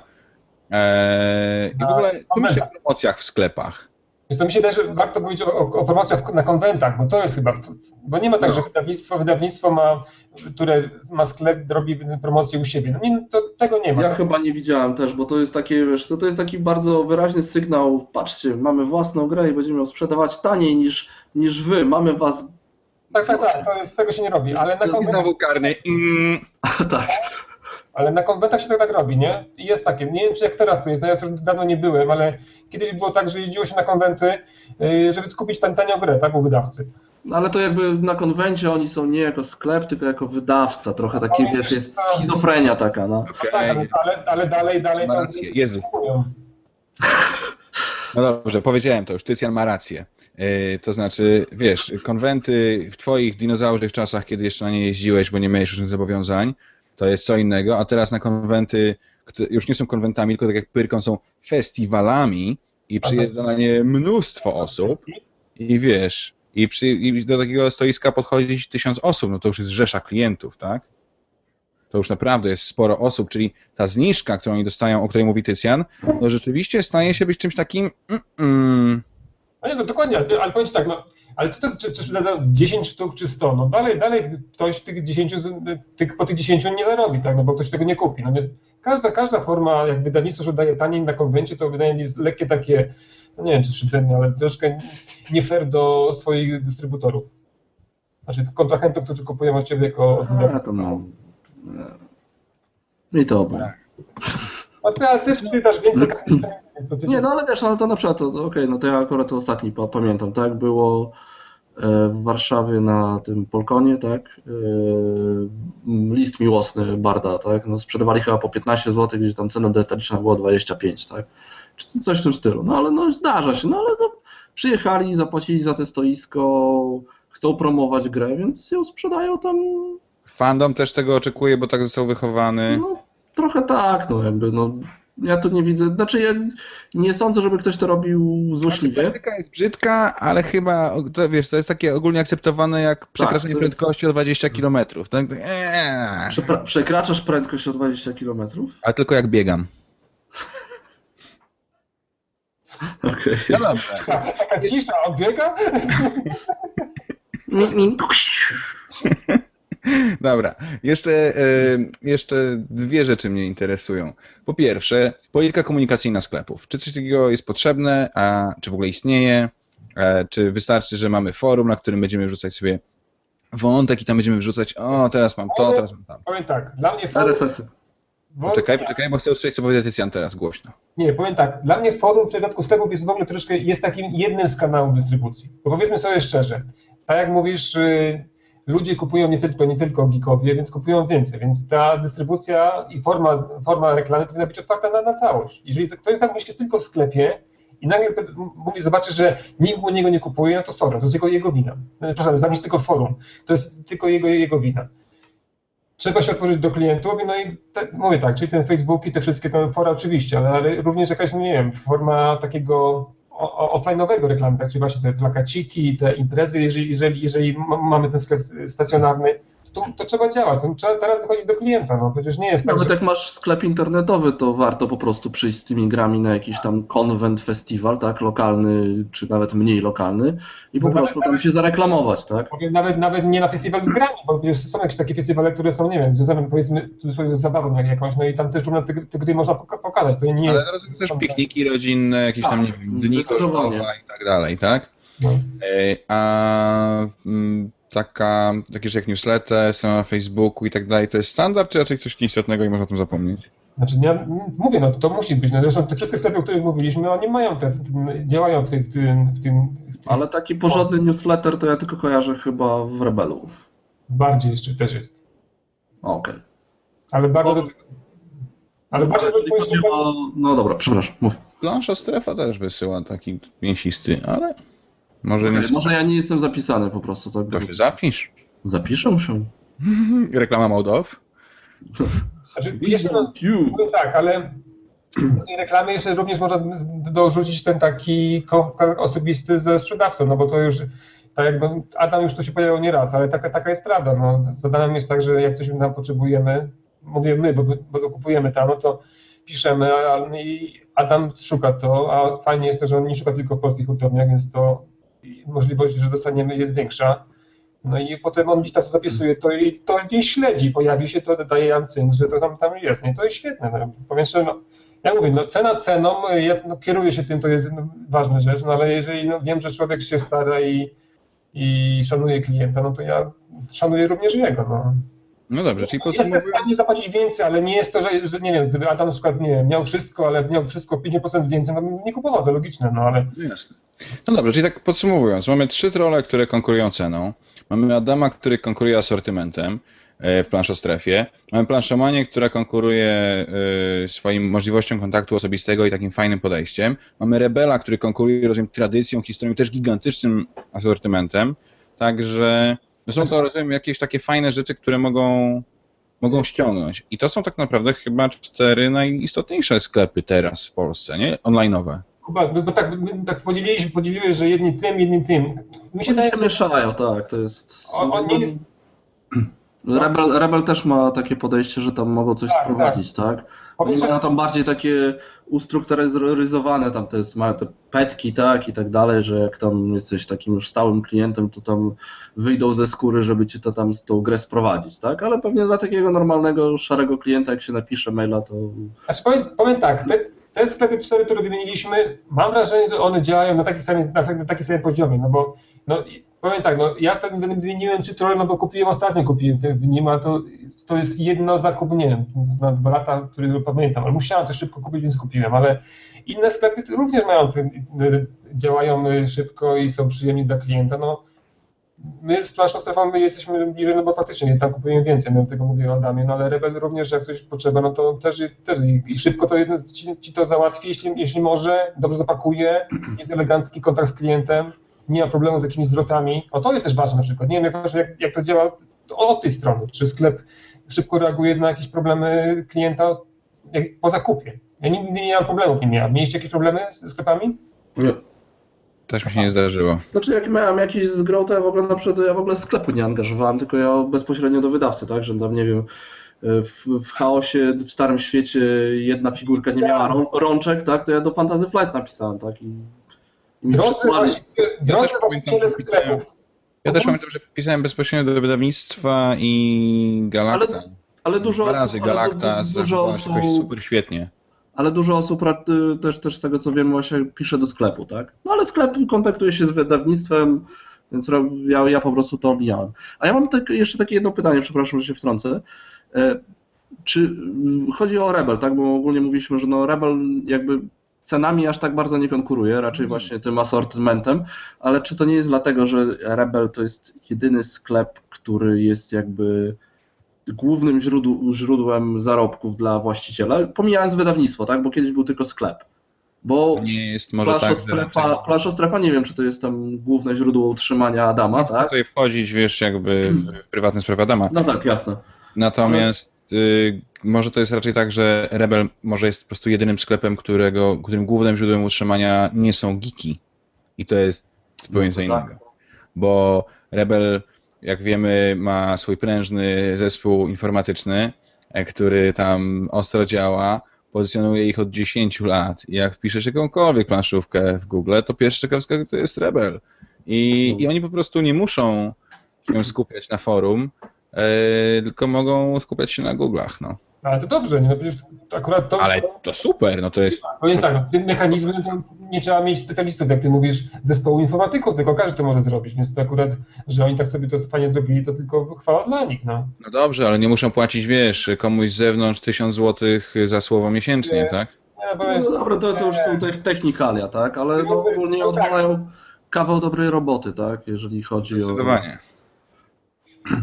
Eee, I w ogóle ty myślisz o promocjach w sklepach. Więc to mi się że warto powiedzieć o, o promocjach na konwentach, bo to jest chyba, bo nie ma tak, no. że wydawnictwo, wydawnictwo ma, które ma sklep, robi promocję u siebie. No nie, to, tego nie ma. Ja chyba nie widziałem też, bo to jest takie, wiesz, to, to jest taki bardzo wyraźny sygnał, patrzcie, mamy własną grę i będziemy ją sprzedawać taniej niż, niż wy, mamy was... Tak, tak, tak, to jest, tego się nie robi, ale na, I konwentach, znowu karny. Mm. *laughs* tak. ale na konwentach się to tak robi, nie? I jest takie, nie wiem czy jak teraz to jest, no ja już dawno nie byłem, ale kiedyś było tak, że jeździło się na konwenty, yy, żeby kupić tam tanią grę, tak, u wydawcy. No, Ale to jakby na konwencie oni są nie jako sklep, tylko jako wydawca, trochę takie, No, wiesz, jest tak. schizofrenia taka, no. Tak, ale, ale, ale dalej, dalej Ma tam rację. Jezu. No dobrze, powiedziałem to już, Tycjan ma rację. Yy, to znaczy, wiesz, konwenty w twoich dinozaurzych czasach, kiedy jeszcze na nie jeździłeś, bo nie miałeś różnych zobowiązań, to jest co innego, a teraz na konwenty, już nie są konwentami, tylko tak jak Pyrkon są festiwalami i przyjeżdża na nie mnóstwo osób i wiesz, i, przy, i do takiego stoiska podchodzi tysiąc osób, no to już jest rzesza klientów, tak? To już naprawdę jest sporo osób, czyli ta zniżka, którą oni dostają, o której mówi Tycjan, no rzeczywiście staje się być czymś takim mm, mm, No nie, no dokładnie, ale, ale powiem ci tak, no, ale co to, czy, czy sprzedadzą 10 sztuk czy 100, no dalej, dalej ktoś tych 10, z- tych, po tych 10 nie zarobi, tak, no bo ktoś tego nie kupi, no więc każda, każda forma, jak wydawnictwo że daje taniej na konwencie, to wydaje mi się lekkie takie, no nie wiem czy szydzenie, ale troszkę nie fair do swoich dystrybutorów. Znaczy kontrahentów, którzy kupują od ciebie jako A, to no. I to oboje. A ty, a ty, ty dasz więcej kasy, to ty Nie, no ale wiesz, ale to na przykład, okej, no to ja akurat to ostatni pa- pamiętam, tak? Było e, w Warszawie na tym Polkonie, tak? E, List miłosny Barda, tak? No sprzedawali chyba po 15 zł, gdzie tam cena detaliczna była 25, tak? Czy coś w tym stylu. No ale no zdarza się, no ale no, przyjechali, zapłacili za te stoisko, chcą promować grę, więc ją sprzedają tam, Fandom też tego oczekuje, bo tak został wychowany. no trochę tak, no jakby, no ja tu nie widzę, znaczy ja nie sądzę, żeby ktoś to robił złośliwie. Praktyka jest brzydka, ale chyba, to, wiesz, to jest takie ogólnie akceptowane jak przekraczanie to jest- prędkości o 20 km. Tak? Eee. Przepra- przekraczasz prędkość o 20 km? Ale tylko jak biegam. *laughs* Okej. No dobrze. *laughs* taka cisza, on biega? *laughs* Dobra. Jeszcze, e, jeszcze dwie rzeczy mnie interesują. Po pierwsze, polityka komunikacyjna sklepów. Czy coś takiego jest potrzebne, a czy w ogóle istnieje? E, Czy wystarczy, że mamy forum, na którym będziemy wrzucać sobie wątek i tam będziemy wrzucać, o, teraz mam to, teraz mam tam. Powiem tak, dla mnie forum... Poczekaj, poczekaj, bo chcę usłyszeć, co powiedział Tycjan teraz głośno. Nie, powiem tak, dla mnie forum w przypadku sklepów jest w ogóle troszkę, jest takim jednym z kanałów dystrybucji. Bo powiedzmy sobie szczerze, tak jak mówisz, y, ludzie kupują nie tylko, nie tylko geekowie, więc kupują więcej, więc ta dystrybucja i forma, forma reklamy powinna być otwarta na, na całość. Jeżeli ktoś tam myśli tylko w sklepie i nagle mówi, zobaczy, że nikt u niego nie kupuje, no to sorry, to jest jego, jego wina. No, Przepraszam, zamknij tylko forum, to jest tylko jego, jego wina trzeba się otworzyć do klientów, no i te, mówię tak, czyli ten Facebook i te wszystkie te fora oczywiście, ale, ale również jakaś, no nie wiem, forma takiego offline'owego reklamy, tak, czyli właśnie te plakaciki, te imprezy, jeżeli, jeżeli, jeżeli mamy ten sklep stacjonarny, to, to trzeba działać, to trzeba teraz wychodzić do klienta, no przecież nie jest tak, Nawet że... jak masz sklep internetowy, to warto po prostu przyjść z tymi grami na jakiś tam konwent, festiwal, tak, lokalny, czy nawet mniej lokalny i po No prostu tam się zareklamować, tak? Nawet, nawet nie na festiwalu z grami, bo przecież są jakieś takie festiwale, które są, nie wiem, związane powiedzmy cudzysłowie z zabawą jak jakąś, no i tam też te, te gry można poka- pokazać, to nie jest... Ale rozumiem też pikniki rodzinne, jakieś tam, nie wiem, dni zdecydowanie. kosztowa i tak dalej, tak? No. E, A mm, taka, takie rzeczy jak newsletter, strona na Facebooku i tak dalej, to jest standard, czy raczej coś nieistotnego i można o tym zapomnieć? Znaczy, ja mówię, no to musi być. No, zresztą te wszystkie sklepy, o których mówiliśmy, oni mają te, działają w tym, w tym, w tym, Ale taki porządny newsletter to ja tylko kojarzę chyba w Rebelu. bardziej jeszcze też jest. O, Okej. Ale bardzo do, ale bardzo do, Tylko nie ma- No dobra, przepraszam, mów. Plansza strefa też wysyła taki mięsisty, ale może nie. Może ja nie jestem zapisany po prostu. Tak? To się zapisz. Zapiszę się. *laughs* Reklama Mołdow. znaczy, jeszcze, no, tak, ale do tej reklamy jeszcze również można dorzucić ten taki kontakt osobisty ze sprzedawcą, no bo to już tak jak no, Adam już to się pojawiał nie raz, ale taka, taka jest prawda. No, z Adamem jest tak, że jak coś tam potrzebujemy, mówię my, bo, bo to kupujemy tam, no to piszemy i Adam szuka to, a fajnie jest to, że on nie szuka tylko w polskich hurtowniach, więc to możliwość, że dostaniemy jest większa. No i potem on gdzieś tam zapisuje to i to gdzieś śledzi, pojawi się, to daje nam cynk, że to tam, tam jest. No i to jest świetne. No. Powiem szczerze, no, ja mówię, no cena ceną, ja no, kieruję się tym, to jest no, ważna rzecz, no ale jeżeli no, wiem, że człowiek się stara i, i szanuje klienta, no to ja szanuję również jego. No. No dobrze, czyli podsumowując... Jestem w stanie zapłacić więcej, ale nie jest to, że, że nie wiem, gdyby Adam na przykład nie miał wszystko, ale miał wszystko 50% więcej, no nie kupował, to logiczne, no ale... No jasne. No dobrze, czyli tak podsumowując, mamy trzy trole, które konkurują ceną, mamy Adama, który konkuruje asortymentem e, w planszostrefie, mamy planszomanię, która konkuruje e, swoim możliwością kontaktu osobistego i takim fajnym podejściem, mamy Rebela, który konkuruje, rozumiem, tradycją, historią, też gigantycznym asortymentem, także... No są to, rozumiem, jakieś takie fajne rzeczy, które mogą, mogą ściągnąć. I to są tak naprawdę chyba cztery najistotniejsze sklepy teraz w Polsce, nie? Online'owe. Chyba, bo tak, tak podzieliliśmy, podzieliłeś, że jedni tym, jedni tym. Mi się daje, mieszają, tak, to jest... On, on nie jest... Rebel, Rebel też ma takie podejście, że tam mogą coś tak, sprowadzić, tak? tak? Oni mają tam bardziej takie ustrukturyzowane, tam jest, mają te petki, tak, i tak dalej, że jak tam jesteś takim już stałym klientem, to tam wyjdą ze skóry, żeby ci to tam z tą grę sprowadzić, tak? Ale pewnie dla takiego normalnego, szarego klienta, jak się napisze maila, to... Znaczy powiem, powiem tak, te, te sklepy cztery, które wymieniliśmy, mam wrażenie, że one działają na takim samym, na takim samym poziomie, no bo no, powiem tak, no, ja ten wymieniłem czy trochę, no bo kupiłem ostatnio, kupiłem w nim, ale to, to jest jedno zakup, nie wiem, na dwa lata, które pamiętam, ale musiałem coś szybko kupić, więc kupiłem, ale inne sklepy również mają, działają szybko i są przyjemni dla klienta, no. My z planszą strefą my jesteśmy bliżej, no bo faktycznie tam kupujemy więcej, no tego mówię o Adamie, no ale Rebel również jak coś potrzeba, no to też, też i szybko to jedno, ci, ci to załatwi, jeśli, jeśli może, dobrze zapakuje, *clears throat* jest elegancki kontakt z klientem, nie ma problemu z jakimiś zwrotami. O to jest też ważne na przykład. Nie wiem, jak, jak to działa od tej strony. Czy sklep szybko reaguje na jakieś problemy klienta po zakupie. Ja nigdy nie miałem problemów, nie miałem. Mieliście jakieś problemy ze sklepami? Nie. Też mi się nie zdarzyło. Znaczy jak miałem jakiś zgrał, to ja w ogóle na przykład ja w ogóle sklepu nie angażowałem, tylko ja bezpośrednio do wydawcy, tak, że tam nie wiem, w, w chaosie, w starym świecie jedna figurka nie miała rączek, tak, to ja do Fantasy Flight napisałem, tak, i Drodzy, drodzy właściciele sklepów. Ja też pamiętam, że pisałem bezpośrednio do wydawnictwa i Galacta. Ale, ale dużo Dwa razy Galacta dużo osób, super świetnie. Ale dużo osób też, też z tego co wiem właśnie pisze do sklepu, tak? No ale sklep kontaktuje się z wydawnictwem, więc ja, ja po prostu to omijałem. A ja mam tak, jeszcze takie jedno pytanie, przepraszam, że się wtrącę. E, czy chodzi o Rebel, tak? Bo ogólnie mówiliśmy, że no Rebel jakby cenami aż tak bardzo nie konkuruje, raczej mhm. właśnie tym asortymentem, ale czy to nie jest dlatego, że Rebel to jest jedyny sklep, który jest jakby głównym źródł, źródłem zarobków dla właściciela, pomijając wydawnictwo, tak, bo kiedyś był tylko sklep. Bo to nie jest może plaszostrefa, tak, strefa, nie wiem, czy to jest tam główne źródło utrzymania Adama, tak? Tutaj wchodzić, wiesz, jakby w prywatne sprawy Adama. No tak, jasne. Natomiast może to jest raczej tak, że Rebel może jest po prostu jedynym sklepem, którego, którym głównym źródłem utrzymania nie są geeki. I to jest zupełnie co no innego. Tak. Bo Rebel, jak wiemy, ma swój prężny zespół informatyczny, e, który tam ostro działa, pozycjonuje ich od 10 lat. I jak wpiszesz jakąkolwiek planszówkę w Google, to pierwszy ciekawska to jest Rebel. I, I oni po prostu nie muszą się skupiać na forum, yy, tylko mogą skupiać się na Google'ach. No. Ale to dobrze, no przecież akurat to... Ale to super, no to jest... No tak, no, tym mechanizmy to nie trzeba mieć specjalistów, jak ty mówisz, zespołu informatyków, tylko każdy to może zrobić, więc to akurat, że oni tak sobie to fajnie zrobili, to tylko chwała dla nich, no. No dobrze, ale nie muszą płacić, wiesz, komuś z zewnątrz tysiąc złotych za słowo miesięcznie, nie, tak? Nie, bo no dobra, to, to już są te technikalia, tak, ale no, ogólnie odwalają kawał dobrej roboty, tak, jeżeli chodzi o... Zdecydowanie.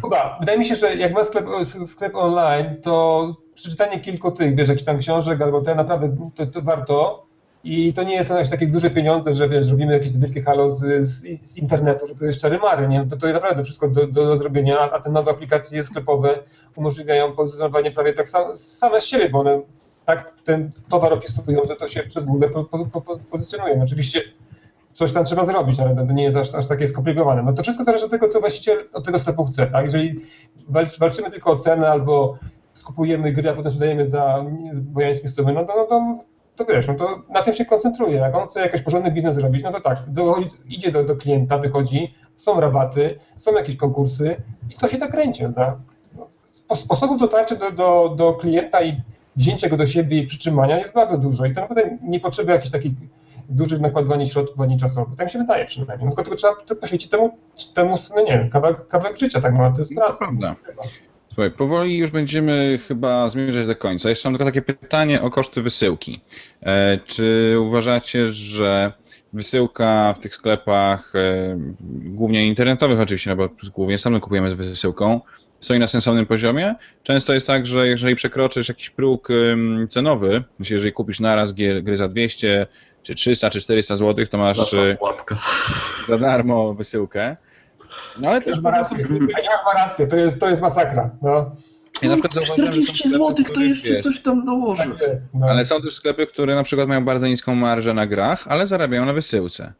Chyba, wydaje mi się, że jak ma sklep, sklep online, to przeczytanie kilku tych, wiesz, jakichś tam książek albo te naprawdę to, to warto. I to nie jest jakieś takie duże pieniądze, że wiesz, robimy jakieś wielkie halo z, z, z, internetu, że to jest czary mary, nie? To, to jest naprawdę wszystko do, do, do zrobienia, a te nowe aplikacje sklepowe umożliwiają pozycjonowanie prawie tak sam, same z siebie, bo one tak ten towar opisują, że to się przez Google po, po, po, pozycjonuje. No oczywiście coś tam trzeba zrobić, ale to nie jest aż, aż takie skomplikowane. No to wszystko zależy od tego, co właściciel od tego sklepu chce, tak? Jeżeli walczymy tylko o cenę albo skupujemy gry, a potem sprzedajemy za wojańskie sumy, no to, no to, to wiesz, no to na tym się koncentruje. Jak on chce jakiś porządny biznes zrobić, no to tak, do, idzie do, do klienta, wychodzi, są rabaty, są jakieś konkursy i to się tak kręci. Tak? Sposobów dotarcia do, do, do klienta i wzięcia go do siebie i przytrzymania jest bardzo dużo i to naprawdę nie potrzeba jakichś takich dużych nakładowań środków ani czasowych. Tak mi się wydaje przynajmniej. No, tylko, tylko trzeba poświęcić temu, temu no nie wiem, kawałek, kawałek życia, tak no, to jest praca. prawda. Słuchaj, powoli już będziemy chyba zmierzać do końca. Jeszcze mam tylko takie pytanie o koszty wysyłki. E, czy uważacie, że wysyłka w tych sklepach, e, głównie internetowych oczywiście, no bo głównie sami kupujemy z wysyłką, stoi na sensownym poziomie. Często jest tak, że jeżeli przekroczysz jakiś próg cenowy, jeżeli kupisz naraz gry za 200, czy 300, czy 400 zł, to masz e, za darmo wysyłkę. No ale też ma rację. Ja mam rację, to jest, to jest masakra. No. Ja na przykład 40 zł to jeszcze wiesz, coś tam dołoży. Tak jest, no. Ale są też sklepy, które na przykład mają bardzo niską marżę na grach, ale zarabiają na wysyłce.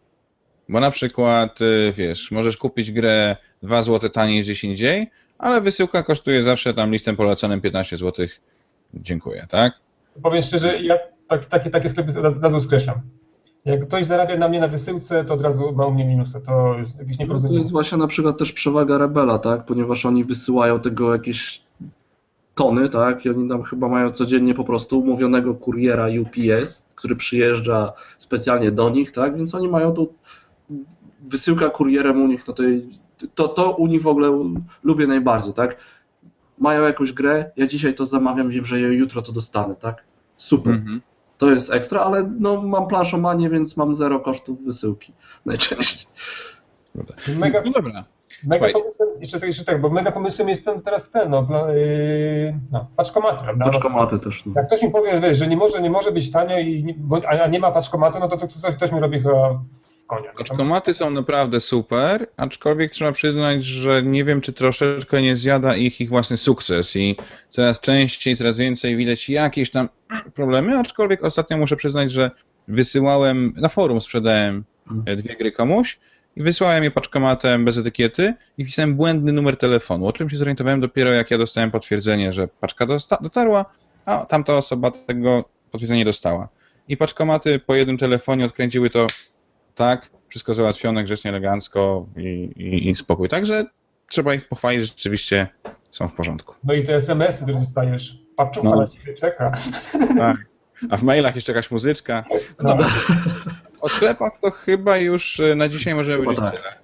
Bo na przykład, y, wiesz, możesz kupić grę 2 zł taniej niż gdzieś indziej, ale wysyłka kosztuje zawsze tam listem poleconym 15 zł. Dziękuję, tak? Powiem szczerze, ja tak, takie, takie sklepy od razu skreślam. Jak ktoś zarabia na mnie na wysyłce, to od razu ma u mnie minusa. To jest jakieś nieporozumienie. No to jest właśnie na przykład też przewaga Rebela, tak? Ponieważ oni wysyłają tego jakieś tony, tak? I oni tam chyba mają codziennie po prostu umówionego kuriera UPS, który przyjeżdża specjalnie do nich, tak? Więc oni mają tu wysyłka kurierem u nich, no to, to, to u nich w ogóle lubię najbardziej, tak? Mają jakąś grę, ja dzisiaj to zamawiam, wiem, że jutro to dostanę, tak? Super. Mhm. To jest ekstra, ale no, mam planszomanię, więc mam zero kosztów wysyłki najczęściej. Mega, no dobra. Mega pomysłem, jeszcze, jeszcze tak, bo mega pomysłem jest ten, teraz ten, no, yy, no paczkomaty, prawda? Paczkomaty też. No. Jak ktoś mi powie, wiesz, że nie może, nie może być tanio, i, bo, a nie ma paczkomatu, no to, to, to ktoś, ktoś mi robi chyba konia. Paczkomaty są naprawdę super, aczkolwiek trzeba przyznać, że nie wiem, czy troszeczkę nie zjada ich ich własny sukces i coraz częściej, coraz więcej widać jakieś tam *clears throat* problemy, aczkolwiek ostatnio muszę przyznać, że wysyłałem, na forum sprzedałem mhm. dwie gry komuś i wysłałem je paczkomatem bez etykiety i wpisałem błędny numer telefonu, o czym się zorientowałem dopiero jak ja dostałem potwierdzenie, że paczka dotarła, a tamta osoba tego potwierdzenia nie dostała. I paczkomaty po jednym telefonie odkręciły to tak, wszystko załatwione grzecznie, elegancko i, i, i spokój. Także trzeba ich pochwalić, że rzeczywiście są w porządku. No i te SMS-y, które dostajesz, no. na ciebie czeka. Tak. A w mailach jeszcze jakaś muzyczka. No, no. O sklepach to chyba już e, na dzisiaj możemy powiedzieć tak. tyle.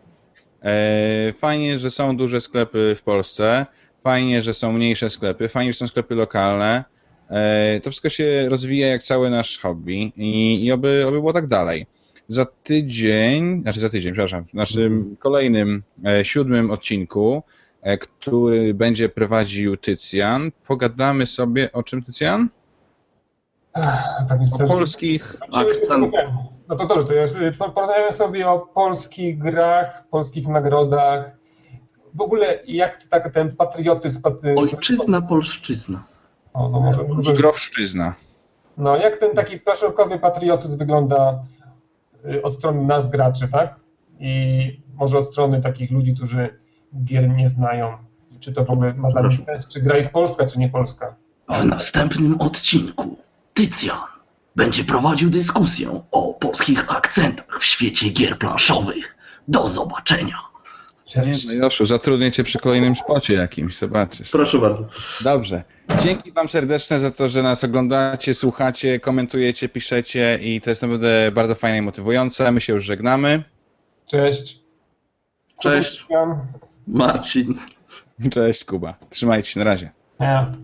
E, fajnie, że są duże sklepy w Polsce, fajnie, że są mniejsze sklepy, fajnie, że są sklepy lokalne. E, to wszystko się rozwija jak cały nasz hobby i, i oby, oby było tak dalej. Za tydzień, znaczy za tydzień, przepraszam, w naszym mhm. kolejnym, e, siódmym odcinku, e, który będzie prowadził Tycjan, pogadamy sobie o czym Tycjan? tak o też... polskich akcentach. No to dobrze, to jest, porozmawiamy sobie o polskich grach, polskich nagrodach. W ogóle jak tak, ten patriotyzm... Ojczyzna, polszczyzna. O, no może, może... No, jak ten taki plaszorkowy patriotyzm wygląda od strony nas graczy, tak? I może od strony takich ludzi, którzy gier nie znają. Czy to w ogóle ma dla nich sens, czy gra jest polska, czy nie polska. W następnym odcinku Tycjan będzie prowadził dyskusję o polskich akcentach w świecie gier planszowych. Do zobaczenia. Cześć. No Joszu, zatrudnię cię przy kolejnym spocie jakimś, zobaczysz. Proszę bardzo. Dobrze. Dzięki wam serdeczne za to, że nas oglądacie, słuchacie, komentujecie, piszecie i to jest naprawdę bardzo fajne i motywujące. My się już żegnamy. Cześć. Cześć. Marcin. Cześć Kuba. Trzymajcie się, na razie. Ja.